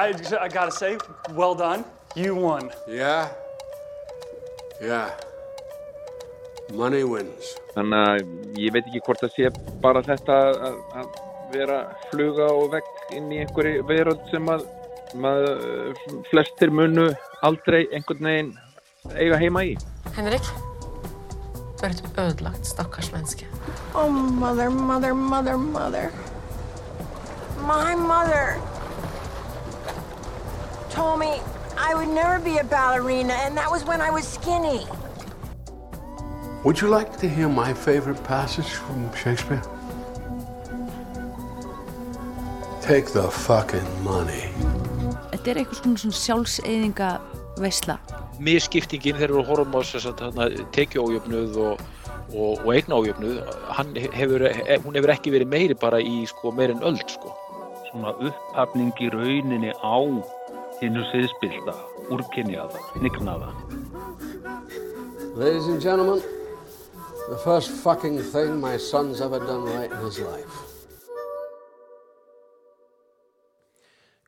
I, I gotta say, well done. You won. Yeah? Yeah. Money wins. Þannig að ég veit ekki hvort það sé bara þetta að, að vera fluga og vekk inn í einhverju veröld sem að, að flestir munu aldrei einhvern veginn eiga heima í. Henrik, du er et ødelagt stakkars menneske. Oh, mother, mother, mother, mother. My mother told me I would never be a ballerina, and that was when I was skinny. Would you like to hear my favorite passage from Shakespeare? Take the fucking money. Þetta er eitthvað svona, svona sjálfseyðinga veisla. Misskiptingin þegar við horfum á tekjuójöfnuð og, og, og eignaójöfnuð, hefur, hún hefur ekki verið meiri bara í sko, meirinn öll. Sko. Svona upphafning í rauninni á nignaða. Ladies and gentlemen, the first fucking thing my son's ever done right in his life.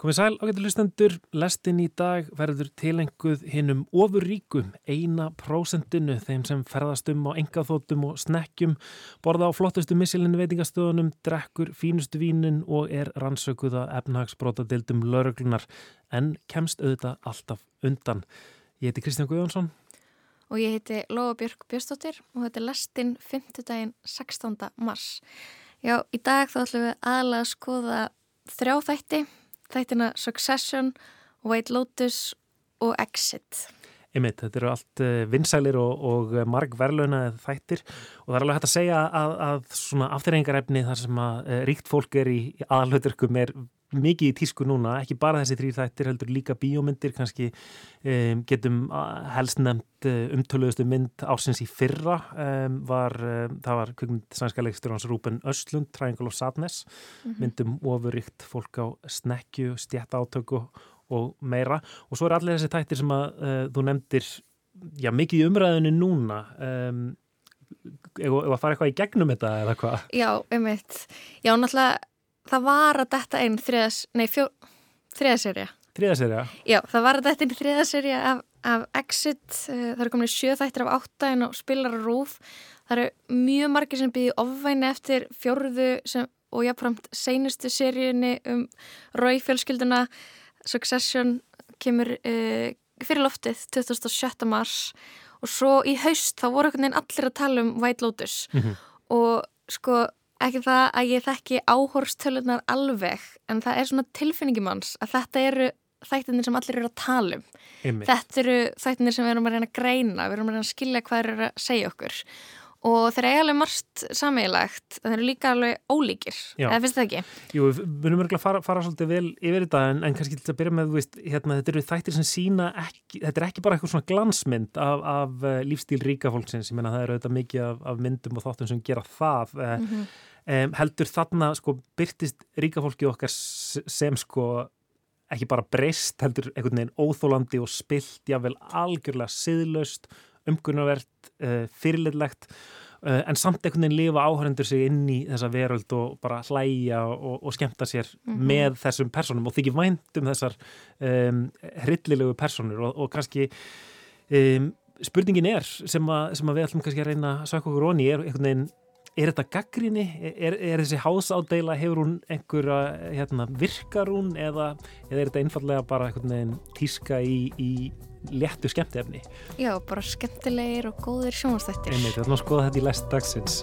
Komið sæl ágættu lustendur, lestin í dag verður tilenguð hinnum ofurríkum, eina prósentinu, þeim sem ferðast um á engaþótum og snekkjum, borða á flottustu missilinu veitingastöðunum, drekkur fínustu vínin og er rannsökuða efnahagsbrótadildum lauruglunar, en kemst auðvitað alltaf undan. Ég heiti Kristján Guðjónsson. Og ég heiti Lóa Björk Björnstóttir og þetta er lestin 5. daginn 16. mars. Já, í dag þá ætlum við aðalega að skoða þrjá þætti þættina Succession, White Lotus og Exit. Einmitt, þetta eru allt vinsælir og, og marg verðluna þættir og það er alveg hægt að segja að, að svona afturrengarefni þar sem að ríkt fólk er í aðalhauturkum er mikið í tísku núna, ekki bara þessi þrýr þættir heldur líka bíómyndir, kannski um, getum helst nefnt umtöluðustu mynd ársins í fyrra um, var, um, það var kvikmynd sænska leikstur hans Rúben Östlund, Triangle of Sadness mm -hmm. myndum ofuríkt fólk á snekju, stjætt átöku og meira og svo er allir þessi þættir sem að uh, þú nefndir já, mikið í umræðinu núna eða að fara eitthvað í gegnum þetta eða hvað? Já, um eitt já, náttúrulega það var að detta einn þriðas, nei fjó, þriðaserja. Þriðaserja? Já, það var að detta einn þriðaserja af, af Exit, það eru komin sjö þættir af áttæðin og spilar rúf. Það eru mjög margir sem byrði ofvæni eftir fjórðu sem, og jáfnframt seinustu seríunni um Rói-fjölskylduna. Succession kemur uh, fyrir loftið 2007. mars og svo í haust þá voru einhvern veginn allir að tala um White Lotus mm -hmm. og sko ekki það að ég þekki áhorstölunar alveg en það er svona tilfinningum hans að þetta eru þættinir sem allir eru að tala um Einmitt. þetta eru þættinir sem við erum að reyna að greina við erum að reyna að skilja hvað eru að segja okkur og þeir eru eiginlega marst sammeilagt, þeir eru líka alveg ólíkir eða finnst það ekki? Jú, við munum örgulega að fara, fara svolítið vel yfir þetta en, en kannski til að byrja með, veist, hérna, þetta eru þættir sem sína ekki, þetta er ekki bara eitthvað svona glansmynd af, af lífstíl ríka fólksins, ég menna það eru auðvitað mikið af, af myndum og þáttum sem gera það mm -hmm. Um, heldur þarna sko byrtist ríkafólki okkar sem sko ekki bara breyst heldur einhvern veginn óþólandi og spilt jável algjörlega siðlaust, umgunarvert uh, fyrirlillegt uh, en samt einhvern veginn lifa áhörendur sig inn í þessa veröld og bara hlæja og, og skemta sér mm -hmm. með þessum personum og þykir vænt um þessar um, hryllilegu personur og, og kannski um, spurningin er sem, a, sem að við ætlum kannski að reyna að sökja okkur onni er einhvern veginn Er þetta gaggrinni? Er, er þessi hásádeila, hefur hún einhverja, hérna, virkar hún eða, eða er þetta einfallega bara einhvern veginn tíska í, í léttu skemmtefni? Já, bara skemmtilegir og góðir sjónastættir. Einmitt, við ætlum að skoða þetta í lest dagsins.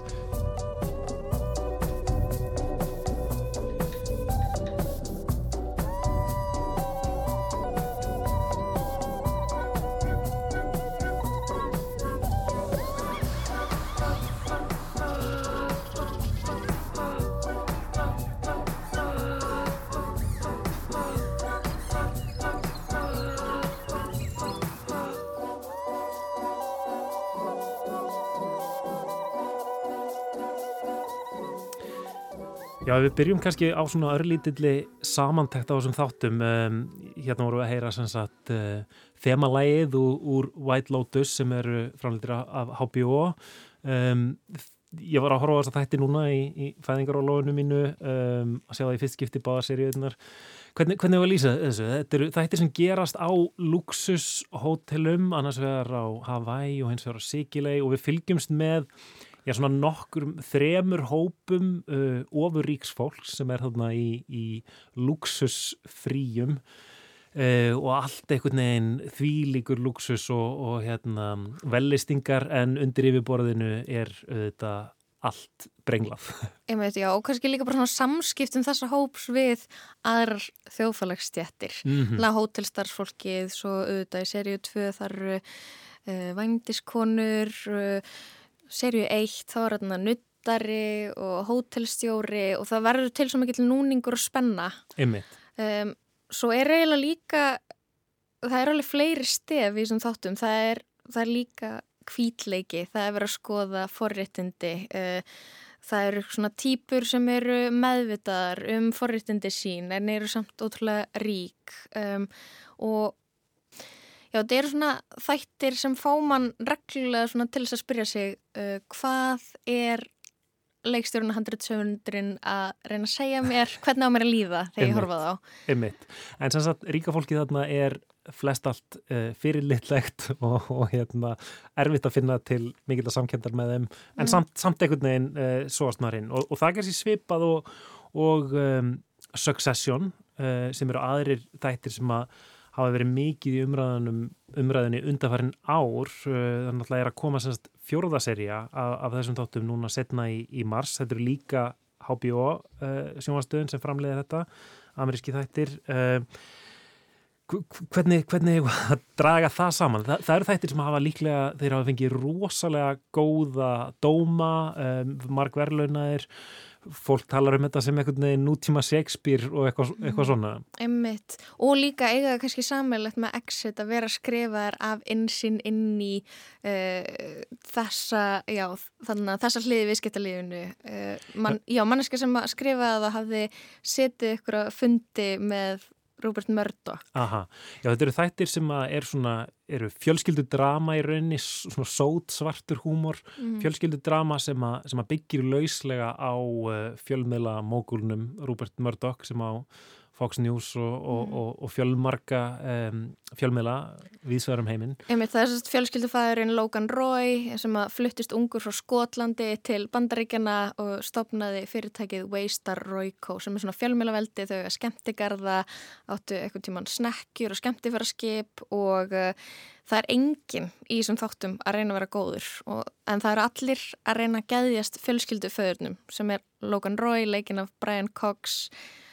Já, við byrjum kannski á svona örlítilli samantækt á þessum þáttum. Um, hérna vorum við að heyra sem sagt uh, þemalægið úr, úr White Lotus sem eru framleitir af HBO. Um, ég var að horfa þess að þætti núna í, í fæðingarólóinu mínu um, að sjá það í fyrstskipti báða seríunar. Hvernig, hvernig var að lýsa þessu? Þetta eru þættir sem gerast á luxushótelum, annars vegar á Hawaii og hins vegar á Sikilei og við fylgjumst með já, svona nokkur þremur hópum uh, ofurríks fólks sem er þarna í, í luxusfríum uh, og allt einhvern veginn þvílíkur luxus og, og hérna, vellistingar en undir yfirborðinu er þetta uh, allt brenglað. Einmitt, já, og kannski líka bara svona samskiptum þessa hóps við aðrar þjóðfælagsstjættir. Mm -hmm. Hótelstarfsfólkið, svo auðvitað í seríu 2 þar eru uh, uh, seríu 1 þá er þarna nuttari og hótelstjóri og það verður til svo mikill núningur og spenna. Einmitt. Um, svo er eiginlega líka, það er alveg fleiri stef í þessum þáttum, það er, það er líka kvítleiki, það er verið að skoða forréttindi, það eru svona típur sem eru meðvitaðar um forréttindi sín en eru samt ótrúlega rík um, og já, þetta eru svona þættir sem fá mann reglulega til þess að spyrja sig uh, hvað er leikstjórun 100-700 að reyna að segja mér hvernig á mér að líða þegar ég horfa það á. Einmitt. En sem sagt, ríka fólki þarna er flest allt uh, fyrirlitlegt og, og hérna, erfitt að finna til mikilvægt samkendar með þeim en mm. samt, samt einhvern veginn uh, svo snarinn og, og það er kannski svipað og, og um, Succession uh, sem eru aðrir þættir sem að hafa verið mikið í umræðinni undarfærin ár. Þannig að það er að koma semst fjórðaserja af, af þessum þáttum núna setna í, í mars, þetta eru líka HBO sjónvastöðun sem framleiði þetta ameríski þættir. Hvernig, hvernig að draga það saman? Þa, það eru þættir sem hafa líklega, þeir hafa fengið rosalega góða dóma, um, marg verðlaunaðir, fólk talar um þetta sem einhvern veginn nútíma Shakespeare og eitthvað, eitthvað svona. Emmitt, og líka eiga það kannski sammeilegt með exit að vera skrifaðar af insinn inn í uh, þessa, já, þannig að þessa hliði viðskiptalífinu. Uh, man, já, manneska sem skrifaði það hafði setið ykkur að fundi með Robert Murdoch. Aha, já þetta eru þættir sem er svona, eru fjölskyldudrama í rauninni, svona sót svartur húmor, mm. fjölskyldudrama sem, a, sem að byggir lauslega á uh, fjölmiðla mógulnum Robert Murdoch sem á Fox News og, og, mm. og, og fjölmarka um, fjölmiðla viðsverðum heiminn. Einmitt, það er sérst fjölskyldufæðurinn Logan Roy sem að fluttist ungur frá Skotlandi til Bandaríkjana og stopnaði fyrirtækið Waystar Royco sem er svona fjölmiðlaveldi þau að skemmtigarða áttu eitthvað tíman snekkjur og skemmtifæraskip og uh, það er enginn í þessum þáttum að reyna að vera góður og, en það eru allir að reyna að geðjast fjölskylduföðurnum sem er Logan Roy, leikin af Brian Cox Uh,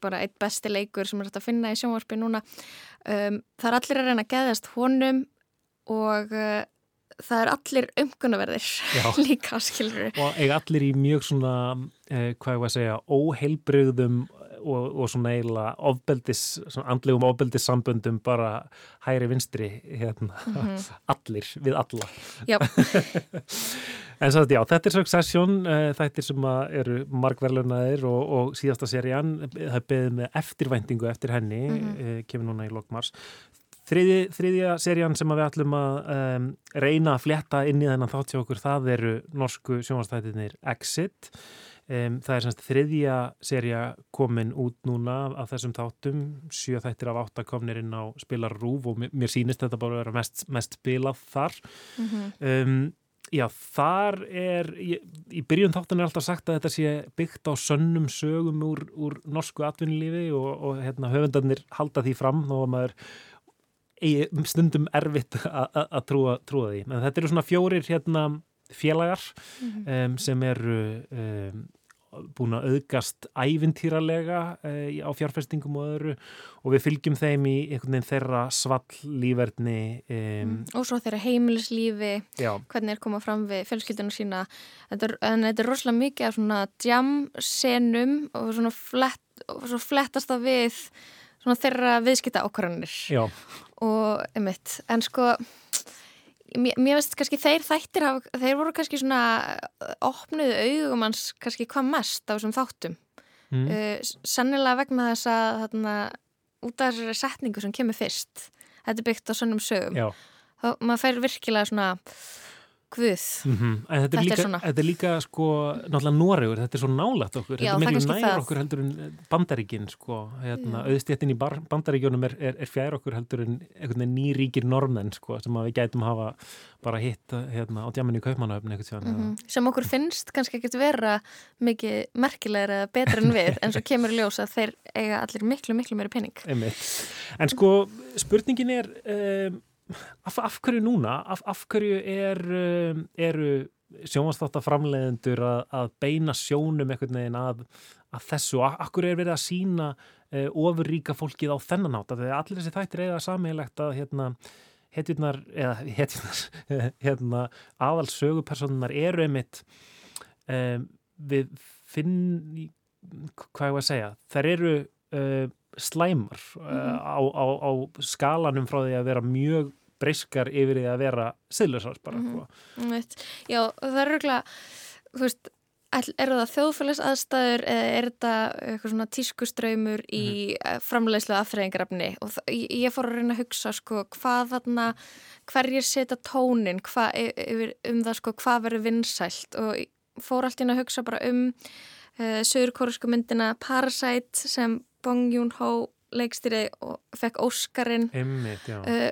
bara eitt besti leikur sem er hægt að finna í sjónvarpi núna. Um, það er allir að reyna að geðast honum og uh, það er allir umgunnaverðir líka, skilur og eiga allir í mjög svona uh, hvað ég var að segja, óheilbröðum og, og svona eiginlega ofbeldis, svona andlegum ofbeldis samböndum bara hægri vinstri hérna, mm -hmm. allir við alla. Já En svo að já, þetta er Succession, uh, þættir sem eru margverlunaðir og, og síðasta serían, það beðið með eftirvæntingu eftir henni, mm -hmm. kemur núna í lokmars. Þriði, þriðja serían sem við ætlum að um, reyna að fletta inn í þennan þátt hjá okkur, það eru norsku sjónvastættinir Exit. Um, það er semst þriðja seria komin út núna af þessum þáttum, sjö þættir af áttakomnir inn á spilarrúf og mér, mér sýnist þetta bara að vera mest, mest spilað þar. Mm -hmm. um, Já, þar er, í, í byrjun þáttan er alltaf sagt að þetta sé byggt á sönnum sögum úr, úr norsku atvinnulífi og, og hérna, höfundarnir halda því fram og maður eigi, stundum erfitt að trúa, trúa því. En þetta eru svona fjórir hérna, félagar mm -hmm. um, sem eru um, búin að auðgast ævintýralega e, á fjárfestingum og öðru og við fylgjum þeim í einhvern veginn þeirra svall lífverðni e, mm. og svo þeirra heimilislífi já. hvernig er komað fram við fjölskyldunum sína þetta er, en þetta er rosalega mikið af svona jam-senum og svona, flett, og svona flettast það við svona þeirra viðskipta ákvarðanir og einmitt, en sko mér, mér veist kannski þeir þættir hafa, þeir voru kannski svona uh, opnuðu augum hans kannski hvað mest á þessum þáttum mm. uh, sannilega vegna þess að þarna, út af þessari setningu sem kemur fyrst þetta er byggt á svonum sögum þá maður fær virkilega svona guð. Mm -hmm. Þetta er, Þetta er líka, svona. þetta er líka sko, náttúrulega Noregur, þetta er svo nálægt okkur, Já, þetta er miklu það. okkur heldur en bandaríkin, sko, hérna, Já. auðstéttin í bandaríkjunum er, er, er fjær okkur heldur en nýríkir normenn, sko, sem við gætum hafa bara hitt hérna, á djaminni í Kaupmannahöfni, Mm mm sem okkur finnst kannski ekkert vera mikið merkilegur eða betur en við en svo kemur í ljós að þeir eiga allir miklu, miklu meiri pening. Einmitt. En sko, spurningin er um, af, af hverju núna? Af, af hverju er um, eru sjónvarsþáttaframleiðendur að, að beina sjónum einhvern veginn að, að þessu? Af hverju er verið að sína uh, ofurríka fólkið á þennan því að allir þessi þættir eiga sammeilegt að hérna hetjurnar, eða hetjurnar hérna, aðal sögupersonunar eru einmitt um, við finn hvað ég var að segja, þær eru uh, slæmar uh, á, á, á skalanum frá því að vera mjög breyskar yfir því að vera siðlösar bara sko. Einmitt. Já, það er röglega, þú veist, eru það þjóðfélags aðstæður eða er þetta eitthvað svona tískustraumur í mm framleiðslu aðfræðingarafni og það, ég, fór að reyna að hugsa sko hvað þarna, hverjir setja tónin hva, yfir, um það sko hvað verður vinsælt? Og fór allt inn að hugsa bara um uh, sögurkórisku myndina Parasite sem Bong Joon-ho leikstýri og fekk Óskarinn. Uh,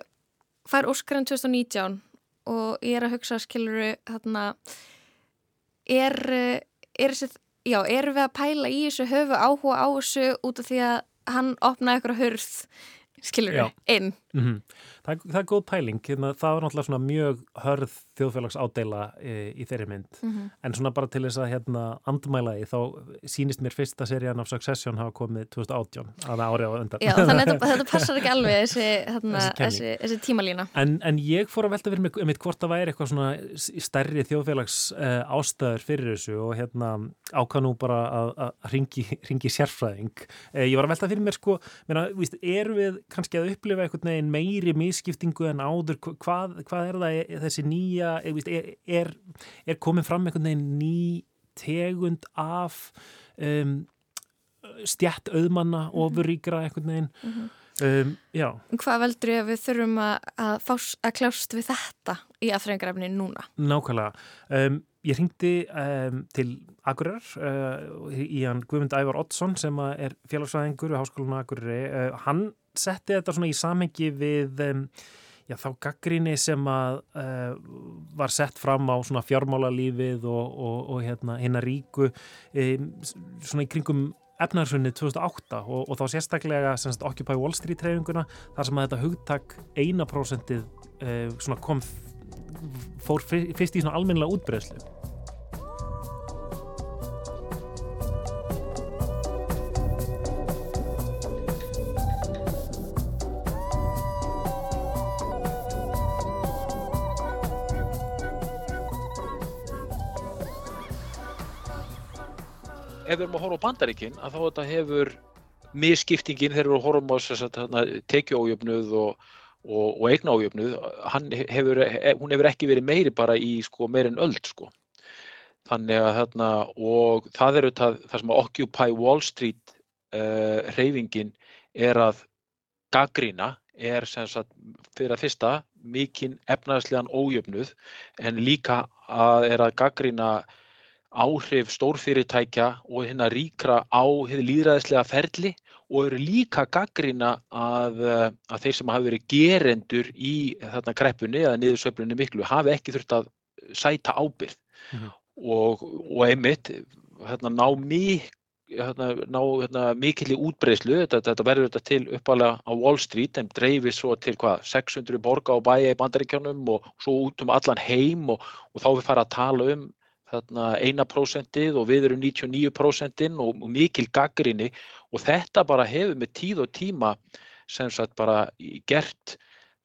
fær Óskarinn 2019 og ég er að hugsa skiluru þarna er, uh, er þessi, já, erum við að pæla í þessu höfu áhuga á þessu út af því að hann opnaði eitthvað hurð skiluru, Já. inn Mm það, er- það er góð pæling, hérna, það var náttúrulega svona mjög hörð þjóðfélags ádela í, í þeirri mynd, Mhm. en svona bara til þess að hérna andmæla því, þá sýnist mér fyrsta serían af Succession hafa komið 2018, að ári á undan. Já, þannig að þetta, þetta passar ekki alveg þessi, þarna, Þessi þessi, tímalína En, en ég fór að velta fyrir mig um hvort það væri eitthvað svona stærri þjóðfélags uh, ástæður fyrir þessu og hérna ákvað nú bara að, að ringi, ringi sérfræðing. Uh, ég var að velta fyrir mér sko, meina, víst, erum við kannski að upplifa veginn meiri misskiptingu en áður, Hva- hvað, hvað er það er, þessi nýja, er, er, er, komin fram einhvern veginn ný tegund af um, stjætt auðmanna, ofurríkra einhvern veginn. Mhm. Um, já, Hvað veldur ég að við þurfum að, að, fás, að kljást við þetta í aðfræðingarafni núna? Nákvæmlega. Um, ég ringdi um, til Akureyrar uh, í hann Guðmund Ævar Oddsson sem er félagsvæðingur við Háskólan Akureyri. Uh, hann setti þetta svona í samhengi við um, já, þá gaggrinni sem að uh, var sett fram á svona fjármálalífið og, og, og hérna hinna ríku um, svona í kringum efnaðarsunni 2008 og, og þá sérstaklega sagt, Occupy Wall Street treyfinguna þar sem að þetta hugtak eina prósentið uh, svona kom fór fyr- fyrst í svona almennilega útbreyslu ef við erum að horfa á bandaríkin að þá þetta hefur misskiptingin þegar við horfa á þess að tekjuójöfnuð og, og, og eignaójöfnuð hann hefur, hún hefur ekki verið meiri bara í sko meir en öld sko. Þannig að þarna og það er auðvitað það sem að Occupy Wall Street uh, reyfingin er að gaggrína er sem sagt fyrir að fyrsta mikinn efnaðslegan ójöfnuð en líka að er að gaggrína áhrif stórfyrirtækja og hérna ríkra á hið líðræðislega ferli og eru líka gaggrina að, eh, að þeir sem hafa verið gerendur í þarna kreppunni eða niðursveiflunni miklu hafi ekki þurft að sæta ábyrð Mhm. og, og einmitt hérna, ná, mik, hérna, ná hérna, mikilli útbreyslu þetta, þetta verður þetta til uppalega á Wall Street en dreifir svo til hvað 600 borga og bæja í bandaríkjánum og svo út um allan heim og, og þá við fara að tala um eina prósentið og við erum 99% og, og mikil gaggrinni og þetta bara hefur með tíð og tíma sem sagt bara gert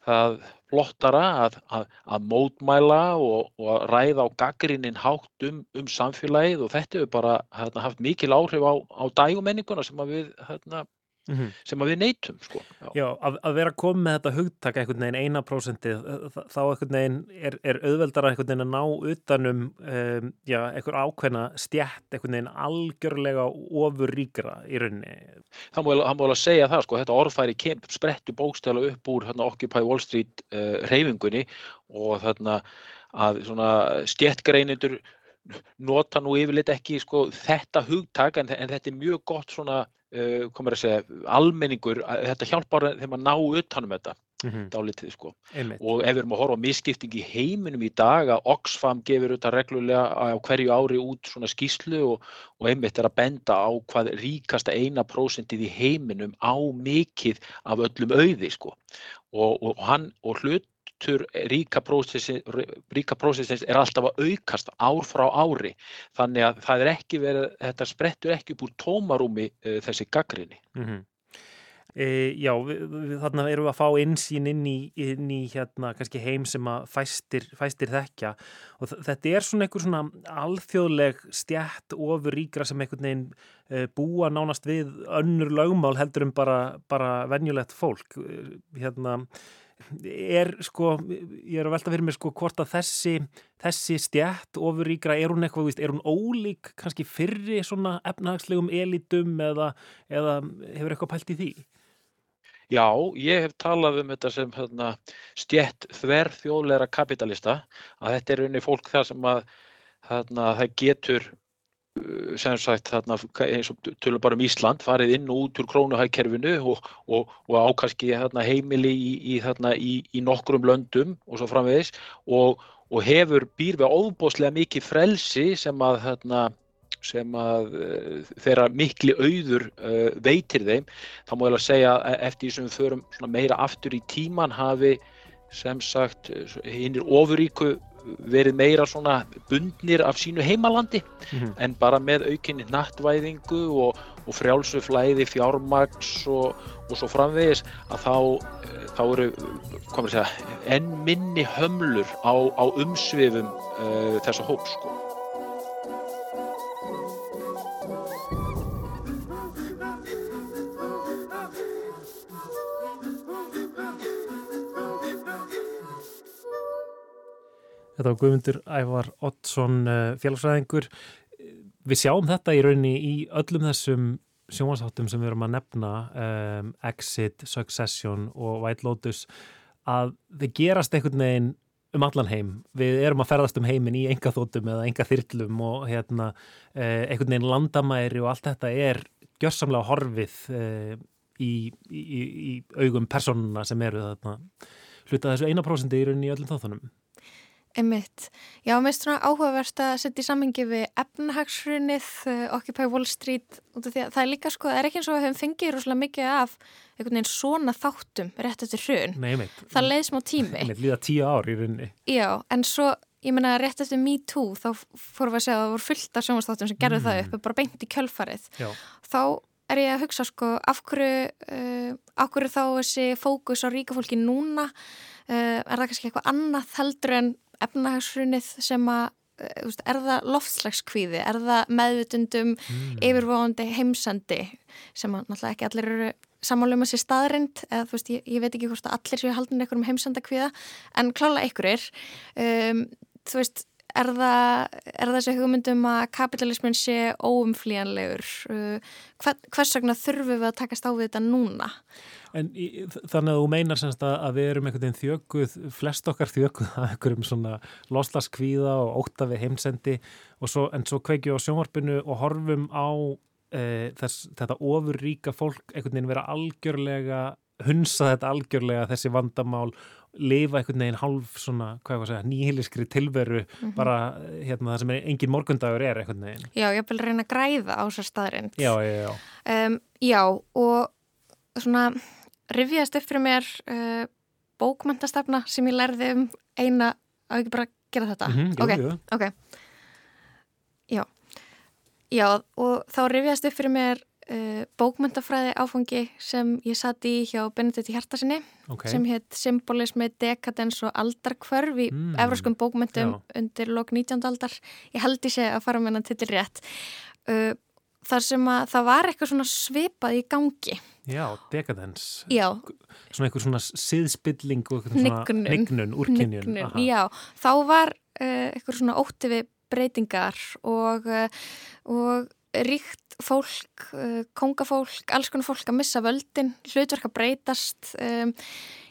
það flottara að, að, að mótmæla og, og að ræða á gaggrinnin hátt um, um samfélagið. Og þetta hefur bara hérna, haft mikil áhrif á, á dægumenninguna sem við hérna, Mhm. sem að við neytum sko. Já. Já, að, að vera komið með þetta hugtaka einhvern veginn eina prósentið þá einhvern veginn er, er auðveldara einhvern veginn að ná utanum um, já, einhver ákveðna stjætt einhvern veginn algjörlega ofur ríkra í rauninni. Það má alveg- alveg segja það sko, þetta orðfæri kem, sprettu bókstæla upp úr hérna, Occupy Wall Street uh, reyfingunni og þarna að svona stjettgreinendur nota nú yfirleitt ekki sko, þetta hugtak en, en þetta er mjög gott svona, komur að segja, almenningur, að, þetta hjálpar þeim að ná utanum þetta Mhm. dálítið sko. Einmitt. Og ef við erum að horfa á misskipting í heiminum í dag að Oxfam gefur þetta reglulega á hverju ári út svona skýslu og, og einmitt er að benda á hvað ríkasta eina prósentið í heiminum á mikið af öllum auði sko. Og, og, hann, og hlutur ríka prósessins, ríka prósessins er alltaf að aukast ár frá ári. Þannig að það er ekki verið, þetta sprettur ekki úr tómarúmi uh, þessi gaggrinni. Mm E, já, við, við, þarna erum við að fá insýn inn í, inn í hérna heim sem að fæstir, fæstir þekkja og þetta er svona einhver svona alþjóðleg stjætt ofur ríkra sem einhvern veginn e, búa nánast við önnur lögmál heldur um bara, bara venjulegt fólk Eh, hérna er sko, ég er að velta fyrir mér sko hvort að þessi, þessi stjætt ofur ríkra, er hún eitthvað, víst, er hún ólík kannski fyrri svona efnahagslegum elitum eða, eða hefur eitthvað pælt í því? Já, ég hef talað um þetta sem hérna, stjett þverþjóðleira kapitalista að þetta er unni fólk það sem að hérna, það getur sem sagt þarna, eins og tölum bara um Ísland farið inn og út úr krónuhækkerfinu og, og, og á kannski þarna, heimili í, í, þarna, í, í nokkrum löndum og svo framvegis. Og, og hefur býr við óbóðslega mikið frelsi sem að þarna, sem að uh, þeirra mikli auður uh, veitir þeim. Þá ég alveg segja að eftir því sem við förum meira aftur í tíman hafi sem sagt hinnir ofuríku verið meira svona bundnir af sínu heimalandi Mhm. en bara með aukinni nattvæðingu og, og frjálsu flæði fjármagns og, og svo framvegis að þá, eh, þá eru segja, enn minni hömlur á, á umsvifum uh, þessa hóps Þetta var Guðmundur Ævar Oddsson félagsræðingur. Við sjáum þetta í rauninni í öllum þessum sjónvarsáttum sem við erum að nefna, um, Exit, Succession og White Lotus, að þið gerast einhvern veginn um allan heim. Við erum að ferðast um heiminn í enga þóttum eða enga þyrlum og hérna, eh, einhvern veginn landamæri og allt þetta er gjörsamlega horfið eh, í, í, í augum personuna sem eru þarna hluta þessu eina prósendi í rauninni í öllum þáttunum. Einmitt. Já, mér finnst svona áhugavert að setja í samhengi við efnahagshrunið, uh, Occupy Wall Street, út af því að það er líka sko, það er ekki eins og við höfum fengið rosalega mikið af einhvern veginn svona þáttum rétt eftir hrun. Nei, einmitt. Það leið smá tími. Einmitt líða tíu ár í rauninni. Já, en svo, ég meina, rétt eftir Me Too, þá fórum við að segja að það voru fullt af sjónvastáttum sem gerðu Mm. það upp, bara beint í kjölfarið. Já. Þá er ég að hugsa sko, af hverju, uh, af hverju þá þessi fókus á ríka fólki núna, uh, er það kannski eitthvað annað heldur en efnahagshrunið sem að þú veist, er það loftslagskvíði, er það meðvutundum Mm. yfirvóðandi heimsendi sem að náttúrulega ekki allir eru sammála um að sé staðrind eða þú veist, ég, ég veit ekki hvort að allir séu haldin einhverjum heimsendakvíða en klála einhverjir um, þú veist, er það er þessi hugmyndum að kapitalismin sé óumflíjanlegur uh, hver, hvers vegna þurfum við að takast á við þetta núna? En í, þannig að þú meinar semst að, að við erum einhvern veginn þjökuð, flest okkar þjökuð að einhverjum svona loslaskvíða og óta við heimsendi og svo, en svo kveikju á sjónvarpinu og horfum á e, þess, þetta ofurríka fólk einhvern veginn vera algjörlega hunsa þetta algjörlega þessi vandamál lifa einhvern veginn hálf svona, hvað ég var að segja, nýhiliskri tilveru Mhm. bara hérna það sem engin morgundagur er einhvern veginn. Já, ég vil reyna að græða á þessar staðrind Já, já, já. Um, já, og svona rifjast upp fyrir mér uh, bókmyndastefna sem ég lærði um eina, á ekki bara gera þetta? Mhm, jú, ok, jú. ok. Já. Já, og þá rifjast upp fyrir mér uh, bókmyndafræði áfangi sem ég satt í hjá Benedikt Hjartasinni Ok. sem hétt Symbolismi, Dekadens og Aldarkvörf í Mm, evróskum bókmyndum já. undir lok 19. aldar. Ég held í sig að fara með hennan titil rétt. Uh, þar sem að það var eitthvað svona svipað í gangi. Já, dekadens. Já. Svona eitthvað svona siðspilling og eitthvað svona Nignun. nignun, úrkynjun. Nignun, já. Þá var uh, eitthvað svona ótti við breytingar og, uh, og ríkt fólk, uh, kongafólk, alls konar fólk að missa völdin, hlutverk að breytast. Um,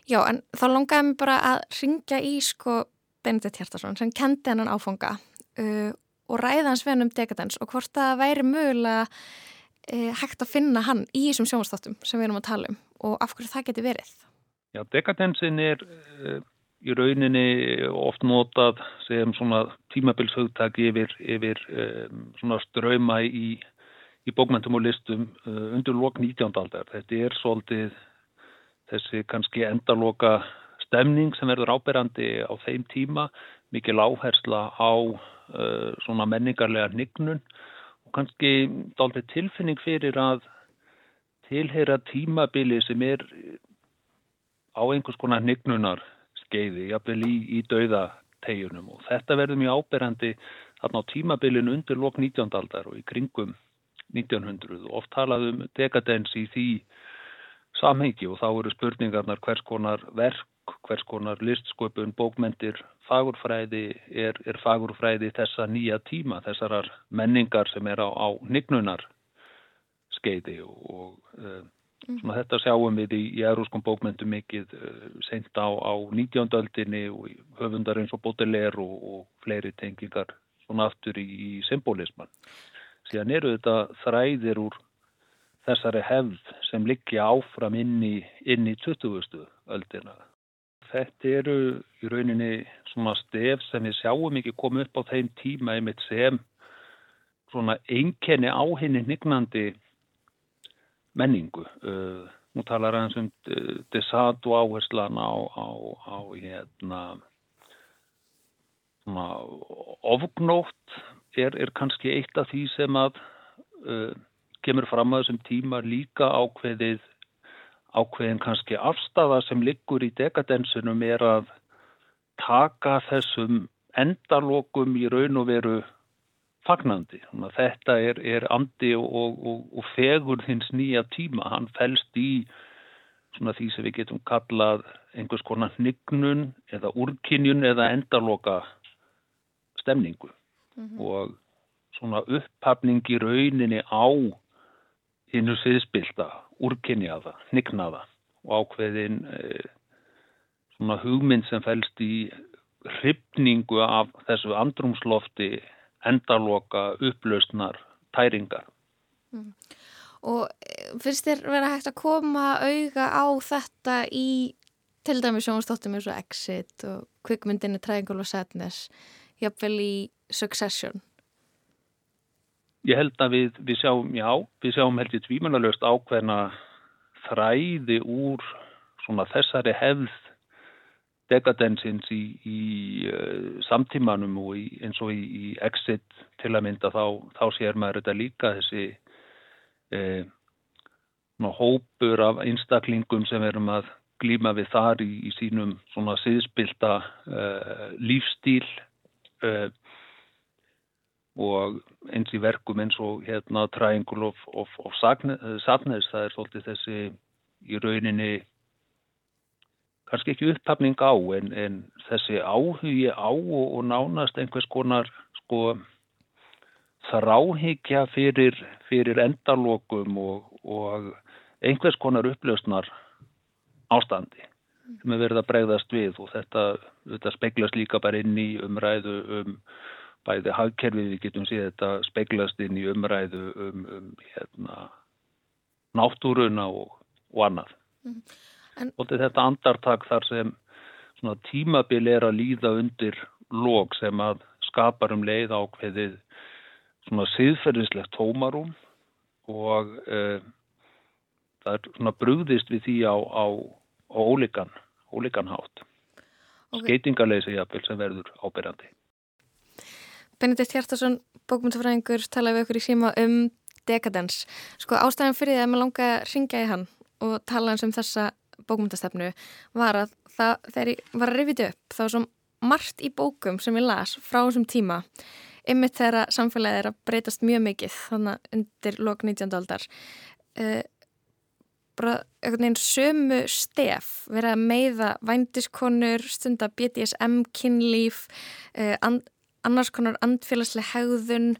já, en þá longaði mér bara að ringja í sko Benedikt Hjartarsson sem kendi hennan áfanga uh, og ræða hans við um dekadens og hvort það væri mögulega uh, hægt að finna hann í þessum sjónastáttum sem við erum að tala um og af hverju það geti verið. Já, dekadensin er uh, í rauninni oft notað sem svona tímabilshugtak yfir, yfir um, svona ströyma í, í bókmentum og listum uh, undir lok 19. aldar. Þetta er svolítið þessi kannski endaloka stemning sem verður áberandi á þeim tíma, mikil áhersla á uh, svona menningarlega nignun og kannski dálítið tilfinning fyrir að tilheyra tímabili sem er á einhvers konar nignunar skeiði, jafnvel í, í dauðategjunum og þetta verður mjög áberandi þarna á tímabilinu undir lok 19. aldar og í kringum 1900 og oft talaðum dekadens í því samhengi og þá eru spurningarnar hvers konar verk, hvers konar listsköpun, bókmentir, fagurfræði er, er fagurfræði þessa nýja tíma, þessarar menningar sem er á, á nignunar skeiði og, og uh, svona þetta sjáum við í, í erúskum bókmentum mikið uh, seint á, á 19. öldinni og höfundar eins og Baudelaire og, og fleiri tengingar svona aftur í, í symbolisman. Síðan eru þetta þræðir úr þessari hefð sem liggja áfram inn í, inn í 20. öldina. Þetta eru í rauninni svona stef sem við sjáum ekki koma upp á þeim tíma einmitt sem svona einkenni á henni nignandi menningu. Uh, nú talar hans um uh, Desatu áherslan á, á, á hérna, svona, ofgnótt er, er kannski eitt af því sem að uh, kemur fram að þessum tíma líka ákveðið ákveðin kannski afstafa sem liggur í dekadensunum er að taka þessum endalokum í raun og veru fagnandi. Þetta er, er andi og, og, og fegur þins nýja tíma. Hann fælst í svona því sem við getum kallað einhvers konar nignun eða úrkynjun eða endaloka stemningu mm -hmm. og svona upphafning í rauninni á hinnu siðspilta, úrkynjaða, nignaða og ákveðin eh, svona hugmynd sem fælst í hrifningu af þessu andrumslofti endaloka upplausnar tæringar. Mm. Og finnst þér vera hægt að koma auga á þetta í til dæmi sjónastáttum eins og Exit og kvikmyndinni Triangle of Sadness jafnvel í Succession? Ég held að við, við sjáum, já, við sjáum held ég tvímanalöst ákveðna þræði úr svona þessari hefð dekadensins í, í samtímanum og í, eins og í, í exit til að mynda þá, þá sér maður þetta líka þessi uh, hópur af einstaklingum sem erum að glíma við þar í, í sínum svona siðspilta uh, lífstíl og eins í verkum eins og hérna Triangle of, of, of Sadness það er svolítið þessi í rauninni kannski ekki upphafning á en, en þessi áhugi á og, og nánast einhvers konar sko þráhyggja fyrir, fyrir endalokum og, og einhvers konar upplösnar ástandi sem er verið að bregðast við og þetta, þetta speglast líka bara inn í umræðu um bæði hagkerfið við getum séð þetta speglast inn í umræðu um, um hérna, náttúruna og, og annað. Mm. En... Og þetta andartak þar sem tímabil er að líða undir lók sem að skapar um leið ákveðið svona siðferðislegt tómarum og uh, það er svona brúðist við því á, á, á ólíkan, ólíkan hátt. Okay. Skeitingarleysi jafnvel sem verður ábyrjandi. Benedikt Hjartarsson, bókmyndafræðingur, talaði við okkur í síma um dekadens. Sko ástæðan fyrir því að maður langa að ringja í hann og tala hans um þessa bókmyndastefnu var að það, þegar ég var að rifita upp, þá svo margt í bókum sem ég las frá þessum tíma ymmið þegar samfélagið er að breytast mjög mikið þannig undir lok 19. aldar uh, bara einhvern veginn sömu stef verið að meiða vændiskonur stunda BDSM kynlíf uh, and, annars konar andfélagslega hegðun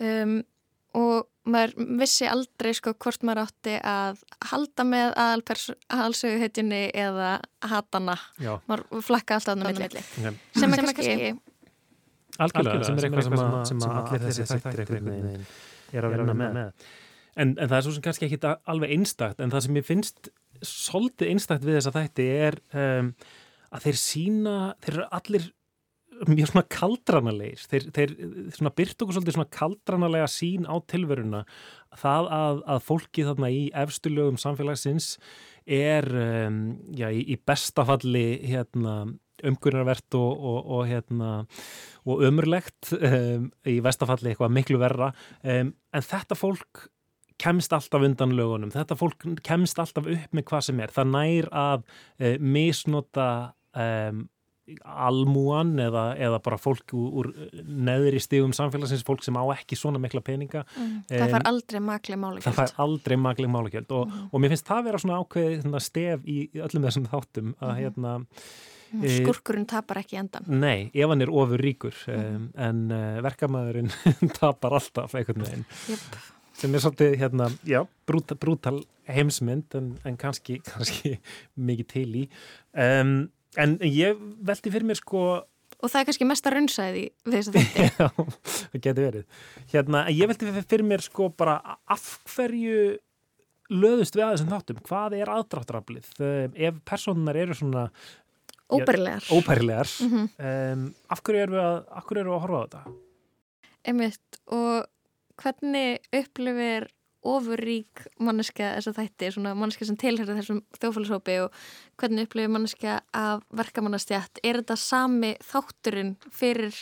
um, og maður vissi aldrei sko hvort maður átti að halda með aðalsöguhetjunni eða hatana Já. maður flakka alltaf á milli Okay. sem er kannski Algjörlega, sem er eitthvað sem, að, sem að allir þessi þættir einhvern veginn er að vinna með. En, en það er svo sem kannski ekki alveg einstakt, en það sem ég finnst svolítið einstakt við þessa þætti er um, að þeir sína, þeir eru allir mjög svona kaldranalegir þeir, þeir svona byrt okkur svolítið svona kaldranalega sín á tilveruna. Það að, að fólki þarna í efstu lögum samfélagsins er um, já, í, í bestafalli hérna umgunarvert og, og, og, hérna, og ömurlegt um, í vestafalli eitthvað miklu verra. Um, en þetta fólk kemst alltaf undan lögunum, þetta fólk kemst alltaf upp með hvað sem er, það nær að uh, misnota um, almúan eða, eða bara fólk úr, úr neðri stígum samfélagsins, fólk sem á ekki svona mikla peninga. Mm, það fær aldrei makli málagjöld. Það fær aldrei makli málagjöld og, mm. og mér finnst það vera svona ákveð stef í, öllum þessum þáttum að mm. hérna Skurkurinn tapar ekki endan. Nei, ef hann er ofur ríkur um, en uh, verkamæðurinn tapar alltaf einhvern veginn. Jöp. Sem er svolítið, hérna, já, brútal, brútal heimsmynd en, en kannski, kannski mikið til í. Um, en ég veldi fyrir mér sko... Og það er kannski mesta raunsæði við þess að þetta. já, það getur verið. Hérna, ég veldi fyrir mér sko bara af hverju löðust við aðeins en þáttum. Hvað er aðdráttaraflið? Ef personar eru svona Óbærilegar. Óbærilegar. Mm -hmm. um, af hverju erum við að, erum við að horfa á þetta? Einmitt og hvernig upplifir ofurrík manneska þess að þætti, svona manneska sem tilhæra þessum þjófélagshópi og hvernig upplifir manneska af verkamannastjætt er þetta sami þátturinn fyrir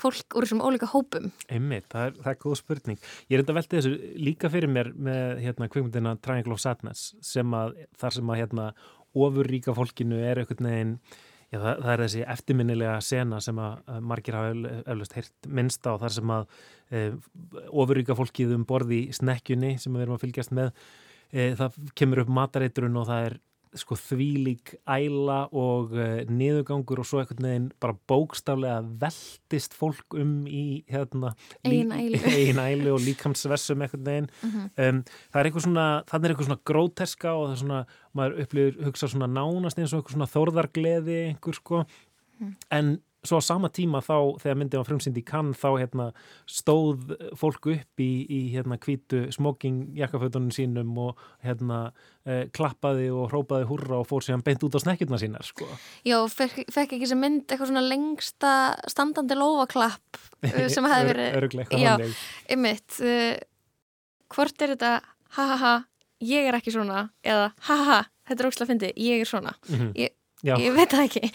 fólk úr þessum ólíka hópum? Einmitt, það er, það er góð spurning. Ég er enda veldið þessu líka fyrir mér með hérna kvikmyndina Triangle of Sadness sem að þar sem að hérna ofurríka fólkinu er einhvern veginn Já, það, það er þessi eftirminnilega sena sem að margir hafa eflust heyrt minnst á þar sem að e, ofurríka fólkið um borði í snekkjunni sem við erum að fylgjast með e, það kemur upp matareiturinn og það er sko þvílík æla og uh, niðurgangur og svo einhvern veginn bara bókstaflega veldist fólk um í hérna ein ælu, ein ælu og líkamsvessum einhvern veginn mm -hmm. um, það er eitthvað svona, þannig er eitthvað svona gróteska og það er svona, maður upplifir hugsa svona nánast eins og eitthvað svona þórðargleði einhver sko, mm. en svo á sama tíma þá, þegar myndið var frumsýnd í kann, þá hérna stóð fólk upp í, í hérna kvítu smoking jakkafötunum sínum og hérna eh, klappaði og hrópaði hurra og fór síðan beint út á snekkjurna sínar, sko. Já, fekk, fekk ekki sem mynd eitthvað svona lengsta standandi lofaklapp sem hefði verið... Öruglega, Já, ymmit. Uh, hvort er þetta ha ha ha, ég er ekki svona eða ha ha ha, þetta er ógslag að fyndi, ég er svona. Mm -hmm. Ég ég veit það ekki.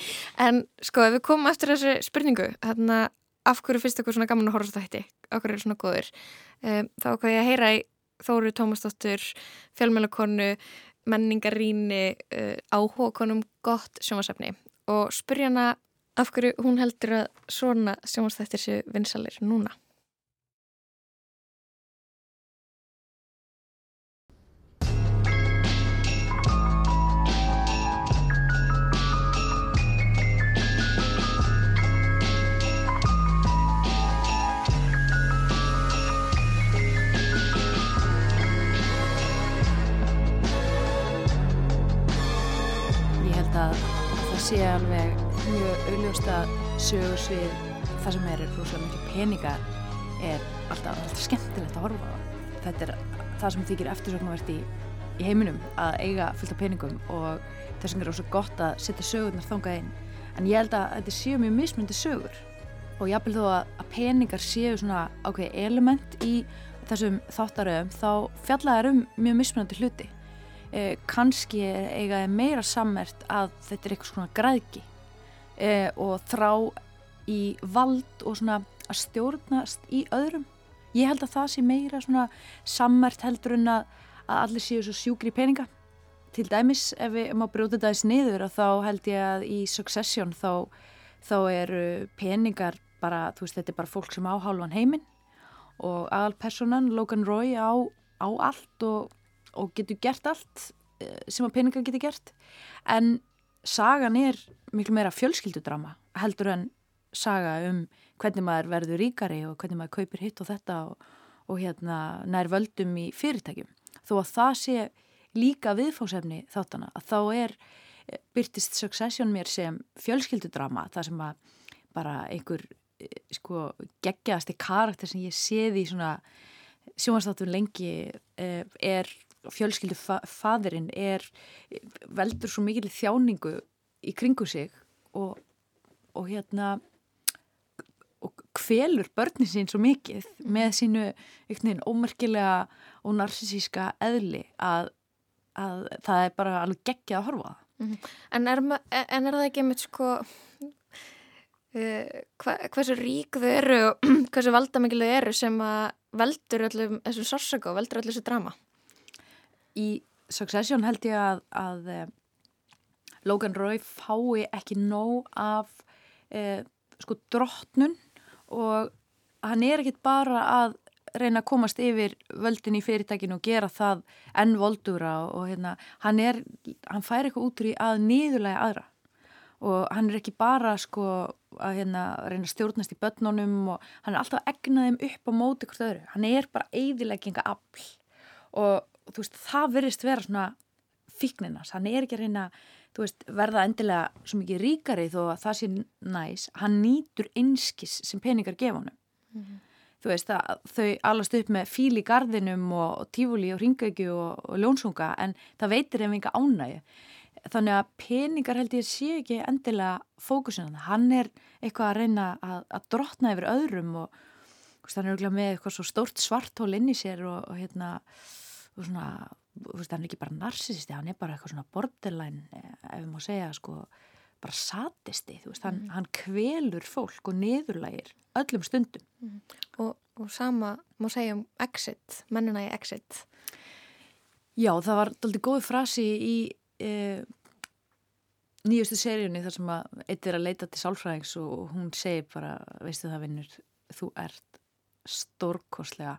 En sko ef við komum eftir þessu spurningu hérna af hverju finnst okkur svona gaman að horfa þetta af hverju er svona góður um, þá hvað ég að heyra í Þóru Tómasdóttur fjölmjölakonu menningaríni uh, áhugakonum gott sjónvarsefni og spurja hana af hverju hún heldur að svona sjónvarsþættir séu vinsalir núna sé alveg mjög augljósta sögursvið það sem er rosalega miklu peningar er alltaf, alltaf skemmtilegt að horfa á. Þetta er það sem þykir eftirsögnavert í, í heiminum að eiga fullt af peningum og þess vegna er rosalega gott að setja sögurnar þangað inn. En ég held að þetta séu mjög mismundi sögur og jáfnvel þó að, að peningar séu svona ákveði element í þessum þáttaröðum þá fjallaðar um mjög mismunandi hluti eh, kannski eiga meira sammert að þetta er eitthvað svona græðki eh, og þrá í vald og svona að stjórnast í öðrum. Ég held að það sé meira svona sammert heldur en að, allir séu svo sjúkri peninga. Til dæmis ef við má brjóta þetta þess niður og þá held ég að í Succession þá, þá eru peningar bara, þú veist, þetta er bara fólk sem á hálfan heiminn. Og aðalpersonan Logan Roy á, á allt og, og getur gert allt eh, sem að peningar getur gert. En sagan er miklu meira fjölskyldudrama heldur en saga um hvernig maður verður ríkari og hvernig maður kaupir hitt og þetta og, og hérna nær völdum í fyrirtækjum. Þó að það sé líka viðfósefni þáttana að þá er eh, byrtist Succession mér sem fjölskyldudrama það sem að bara einhver eh, sko geggjaðasti karakter sem ég séði í svona sjónastáttum lengi er fjölskyldufaðurinn er veldur svo mikil þjáningu í kringu sig og, og hérna og kvelur börnin sín svo mikið með sínu veginn ómerkilega og narsisíska eðli að, að það er bara alveg geggjað að horfa mm -hmm. en, er, en er það ekki með sko uh, hva, hversu rík þau eru og hversu valdamikil þau eru sem að veldur öllum þessum sársaka og veldur öllum þessu drama Í Succession held ég að, að eh, Logan Roy fái ekki nóg af eh, sko drottnun og hann er ekkit bara að reyna að komast yfir völdin í fyrirtækinu og gera það enn voldura og hérna, hann er, hann fær eitthvað út úr í að niðurlega aðra. Og hann er ekki bara sko að hérna reyna að stjórnast í börnunum og hann er alltaf að egna þeim upp á móti hvort öðru, hann er bara eigðilegginga afl og, og þú veist, það verðist vera svona fíkninas, hann er ekki að reyna þú veist, verða endilega svo mikið ríkari þó að það sé næs. Hann nýtur einskis sem peningar gefa honum. Mm -hmm. þú veist, að, þau allast upp með fíl í gardinum og, og tífúli og ringauki og, og ljónsunga en það veitir ef enga ánægi þannig að peningar held ég sé ekki endilega fókusin hann er eitthvað að reyna að, að drotna yfir öðrum og þannig að með eitthvað svo stórt svartól inn í sér og, og hérna svona veist, hann er ekki bara narcissisti, hann er bara eitthvað svona borderline, eh, ef við má segja sko, bara satisti veist, hann, mm. hann kvelur fólk og niðurlægir öllum stundum mm. og, og sama má segja um exit, mennina í exit Já, það var aldrei góð frasi í e, nýjustu seríunni þar sem að eitt er að leita til sálfræðings og hún segir bara, veistu það vinnur þú ert stórkoslega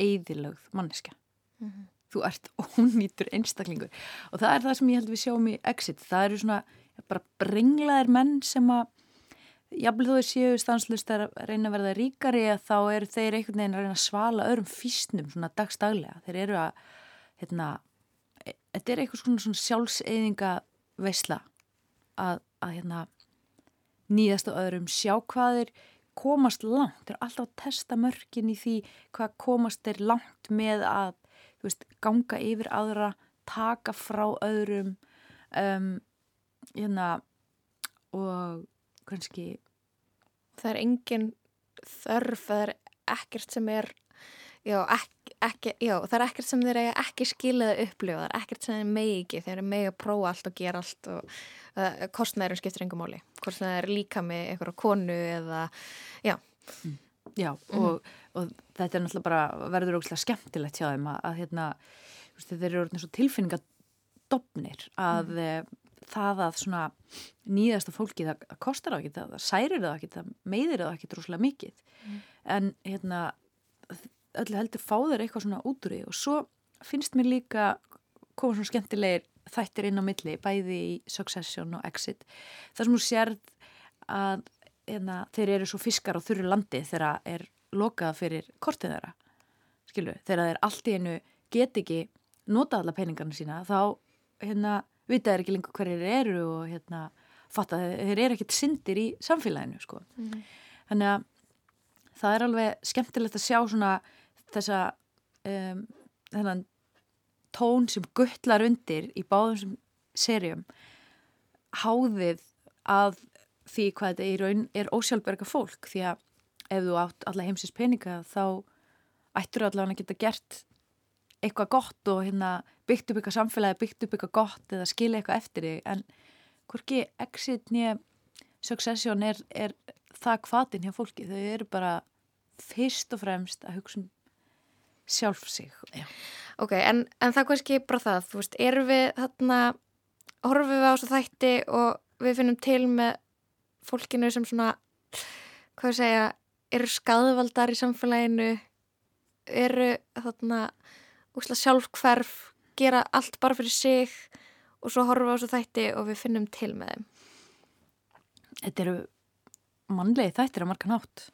eðilögð manneska mm -hmm þú ert ónýtur einstaklingur. Og það er það sem ég held við sjáum í Exit. Það eru svona bara brenglaðir menn sem að jafnveg þau séu stanslust að reyna að verða ríkari að þá eru þeir einhvern veginn að reyna að svala öðrum fýstnum svona dagstaglega þeir eru að hérna, e, þetta er eitthvað svona, svona sjálfseyðinga veisla að, að hérna, nýðast á öðrum sjá hvað er komast langt, þeir eru alltaf að testa mörgin í því hvað komast er langt með að veist, ganga yfir aðra, taka frá öðrum um, hérna, og kannski það er engin þörf, það er ekkert sem er já, ekki, ekki, já það er ekkert sem þeir eiga ekki skilaði upplifa, það er ekkert sem þeir megi ekki, þeir megi að prófa allt og gera allt og uh, kostnæðurum skiptir engum það er líka með einhverja konu eða, já mm. Já, mm. og, og þetta er náttúrulega bara verður ógslag skemmtilegt hjá þeim að, að hérna, þeir eru orðin svo tilfinningadopnir að mm. það að svona nýðasta fólki það, það kostar það ekki, það, særir það ekki, það meiðir það ekki droslega mikið mm. en hérna öllu heldur fá þeir eitthvað svona út úr því og svo finnst mér líka koma svona skemmtilegir þættir inn á milli, bæði í Succession og Exit þar sem þú sérð að hérna, þeir eru svo fiskar á þurru landi þegar er lokað fyrir kortið þeirra skilu, þegar þeir allt í hennu get ekki nota alla peningarna sína þá hérna vita þeir ekki lengur hverjir eru og hérna fatta þeir eru ekkit syndir í samfélaginu sko. Mm þannig að það er alveg skemmtilegt að sjá svona þessa um, þennan tón sem guttlar undir í báðum sem serjum háðið að því hvað þetta í raun er ósjálfberga fólk því að ef þú átt alla heimsins peninga þá ættur allavega að geta gert eitthvað gott og hérna byggt upp eitthvað samfélagi, byggt upp eitthvað gott eða skilja eitthvað eftir þig. En hvorki exit nýja succession er, er það hvaðin hjá fólki, þau eru bara fyrst og fremst að hugsa um sjálf sig. Já. Ok, en, en það kannski bara það, þú veist, erum við þarna, horfum við á þessu þætti og við finnum til með fólkinu sem svona hvað segja, eru skadvaldar í samfélaginu, eru þarna úsla sjálfhverf, gera allt bara fyrir sig og svo horfa á þessu þætti og við finnum til með þeim. Þetta eru mannlegi þættir á margan hátt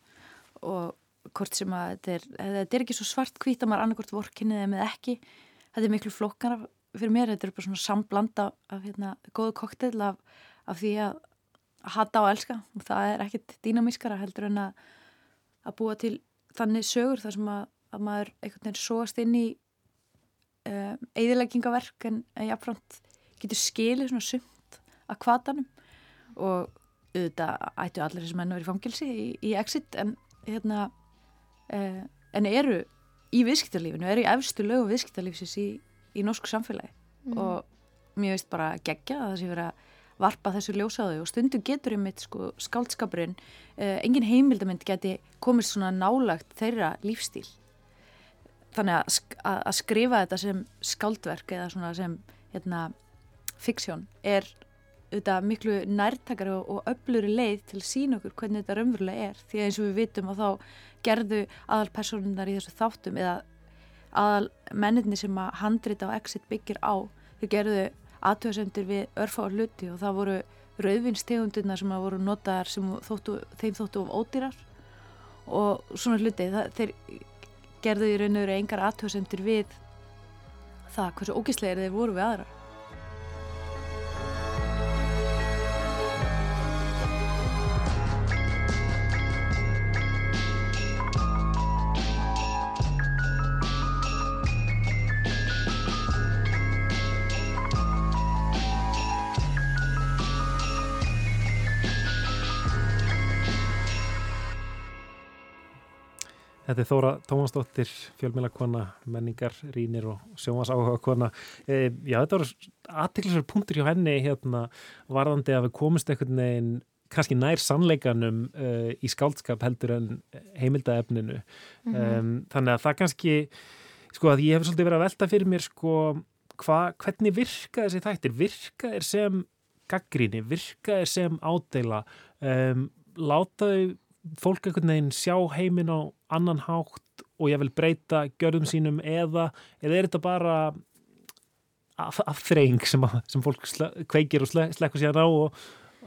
og hvort sem að þetta er, þetta er ekki svo svart hvít að maður annarkort vorkinni eða með ekki þetta er miklu flokkar fyrir mér þetta er bara svona samblanda af hérna, góðu koktel af, af því að hata og elska. Og það er ekkit dýnamískara heldur en að að búa til þannig sögur þar sem að, að maður einhvern veginn sóast inn í um, eðileggingaverk en jáfnframt getur skilið svona sumt að kvatanum og auðvitað ættu allir að vera í fangilsi í, í exit en hérna eh, en eru í viðskiptarlífinu, eru í efstu lögu viðskiptarlífsins í, í norsku samfélagi. Mm. og mér veist bara gegja að það sé verið að varpa þessu ljósaðu og stundum getur um mitt sko skáldskapurinn eh, engin heimildamind geti komist svona nálagt þeirra lífstíl. Þannig að, sk að, skrifa þetta sem skáldverk eða svona sem hérna, fiksjón er auðvitað miklu nærtakari og, og öfluri leið til að sína okkur hvernig þetta raunverulega er. Því að eins og við vitum og þá gerðu aðal personunar í þessu þáttum eða aðal menninni sem að handrita og exit byggir á þau gerðu aðtöðsendur við örfa og hluti og það voru rauðvinstegundina sem að voru notaðar sem þóttu, þeim þóttu of ódýrar og svona hluti það, þeir gerðu í raun og veru engar aðtöðsendur við það hversu ógíslegir þeir voru við aðra Þetta er Þóra Tómasdóttir, fjölmjölakona, menningar, rínir og sjómasáhuga kona. E, já, þetta voru aðtiklisverður punktur hjá henni hérna varðandi að við komumst einhvern veginn kannski nær sannleikanum uh, í skáldskap heldur en heimildaefninu. Mm -hmm. um, þannig að það kannski, sko að ég hef svolítið verið að velta fyrir mér sko hva, hvernig virka þessi þættir? Virka er sem gaggríni, virka er sem ádela, látaðu fólk einhvern veginn sjá heiminn á annan hátt og ég vil breyta gjörðum sínum eða, eða er þetta bara afþreying sem, sem fólk kveikir og slekkur síðan á og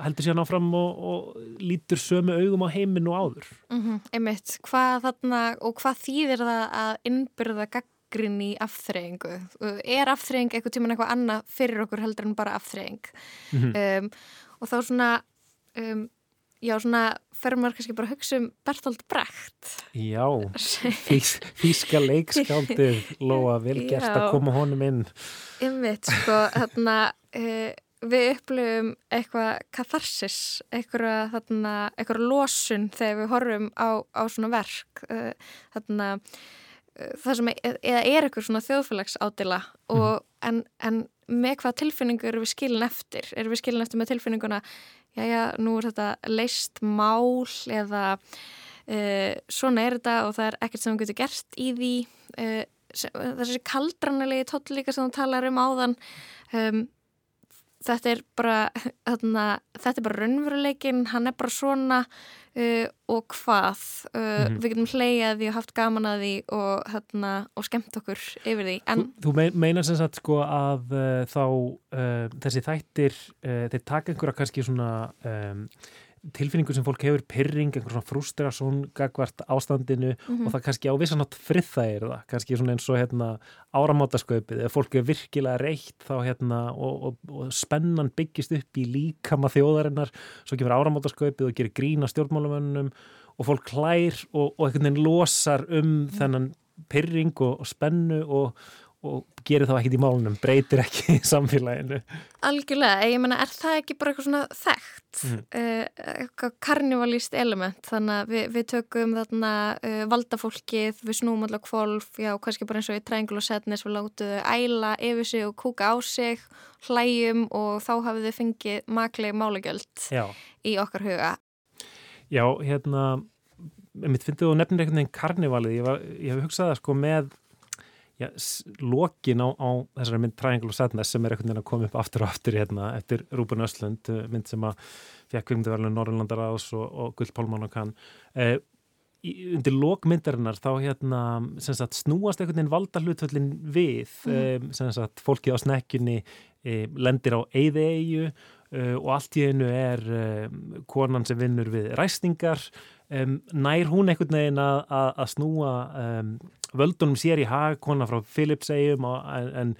heldur síðan áfram og, og lítur sömu augum á heiminn og áður? Mm -hmm, Einmitt, hvað þarna og hvað þýðir það að innbyrða gaggrin í afþreyingu? Er afþreying eitthvað tíman eitthvað annað fyrir okkur heldur en bara afþreying? Mm -hmm. um, og þá svona um, já, svona fer maður kannski bara að hugsa um Bertolt Brecht Já, fís, físka leikskáldið Lóa, vel gert já. að koma honum inn Einmitt, sko, þarna uh, við upplöfum eitthvað katharsis, eitthvað þarna, eitthvað losun þegar við horfum á, á svona verk uh, þarna uh, það sem er, eða er eitthvað svona þjóðfélagsádila og mm. en, en með hvað tilfinningu eru við skilin eftir eru við skilin eftir með tilfinninguna já já, nú er þetta leist mál eða uh, svona er þetta og það er ekkert sem við getum gert í því. Uh, þessi kaldranalegi tótt líka sem þú talar um áðan um, þetta er bara þarna, þetta er bara raunveruleikin hann er bara svona uh, og hvað uh, mm -hmm. við getum hleyjaði og haft gaman að því og, þarna, og skemmt okkur yfir því en, Þú, þú meinar sem sagt sko að uh, þá þessi þættir þeir taka einhverja kannski svona um, tilfinningu sem fólk hefur pyrring, einhver svona frustrasjón gagvart ástandinu mm -hmm. og það kannski á vissanátt friðþægir það, kannski svona eins og hérna áramátasköpið, ef fólk er virkilega reitt þá hérna og, og, og spennan byggist upp í líkama þjóðarinnar, svo kemur áramátasköpið og gerir grína stjórnmálamönnum og fólk klær og, og einhvern veginn losar um mm. þennan pyrring og spennu og og gerir þá ekkit í málunum, breytir ekki í samfélaginu. Algjörlega, ég menna, er það ekki bara eitthvað svona þekkt, mm. uh, eitthvað karnivalist element, þannig að við, við tökum þarna uh, valdafólkið, við snúum allar kvolf, já, kannski bara eins og í og Sadness, við látuðu æla yfir sig og kúka á sig, hlæjum og þá hafið þið fengið makleg málagjöld já. í okkar huga. Já, hérna, mitt finnst þú nefnir einhvern veginn karnivalið, ég, var, ég hef hugsað það sko með já, lokin á, á þessari mynd Triangle of Sadness sem er einhvern veginn að koma upp aftur og aftur hérna eftir Rúben Östlund mynd sem að fekk kvikmyndaverðinu Norrlandar ás og, og Gull Pálmann og kann eh, undir lokmyndarinnar þá hérna sagt, snúast einhvern veginn valda hlutvöldin við mm. um, sagt, fólkið á snekkjunni e, lendir á eyðeigju uh, og allt í einu er um, konan sem vinnur við ræstingar nær hún einhvern veginn að, að, að snúa völdunum sér í hag, kona frá Philipsegjum en, en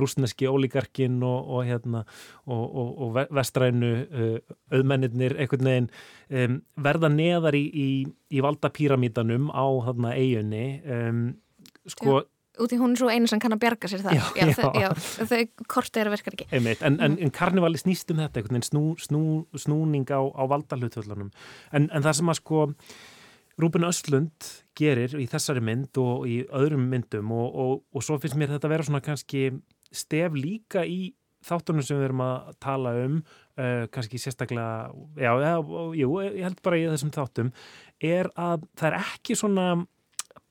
rúsneski ólíkarkin og, og, hérna, og, og vestrænu uh, auðmennir einhvern veginn um, verða neðar í, í, í valdapíramítanum á þarna eiginni um, sko Úti hún er svo einu sem kann að bjarga sér það já, já, þau, já, þau kortið er að verka ekki. Einmitt, En, en, en karnivali snýst um þetta snú, snú, snúning á, á valdalhutvöldunum en, en það sem að sko Rúben Östlund gerir í þessari mynd og í öðrum myndum og, og, og svo finnst mér þetta að vera svona kannski stef líka í þáttunum sem við erum að tala um uh, kannski sérstaklega já, já, jú, ég held bara í þessum þáttum er að það er ekki svona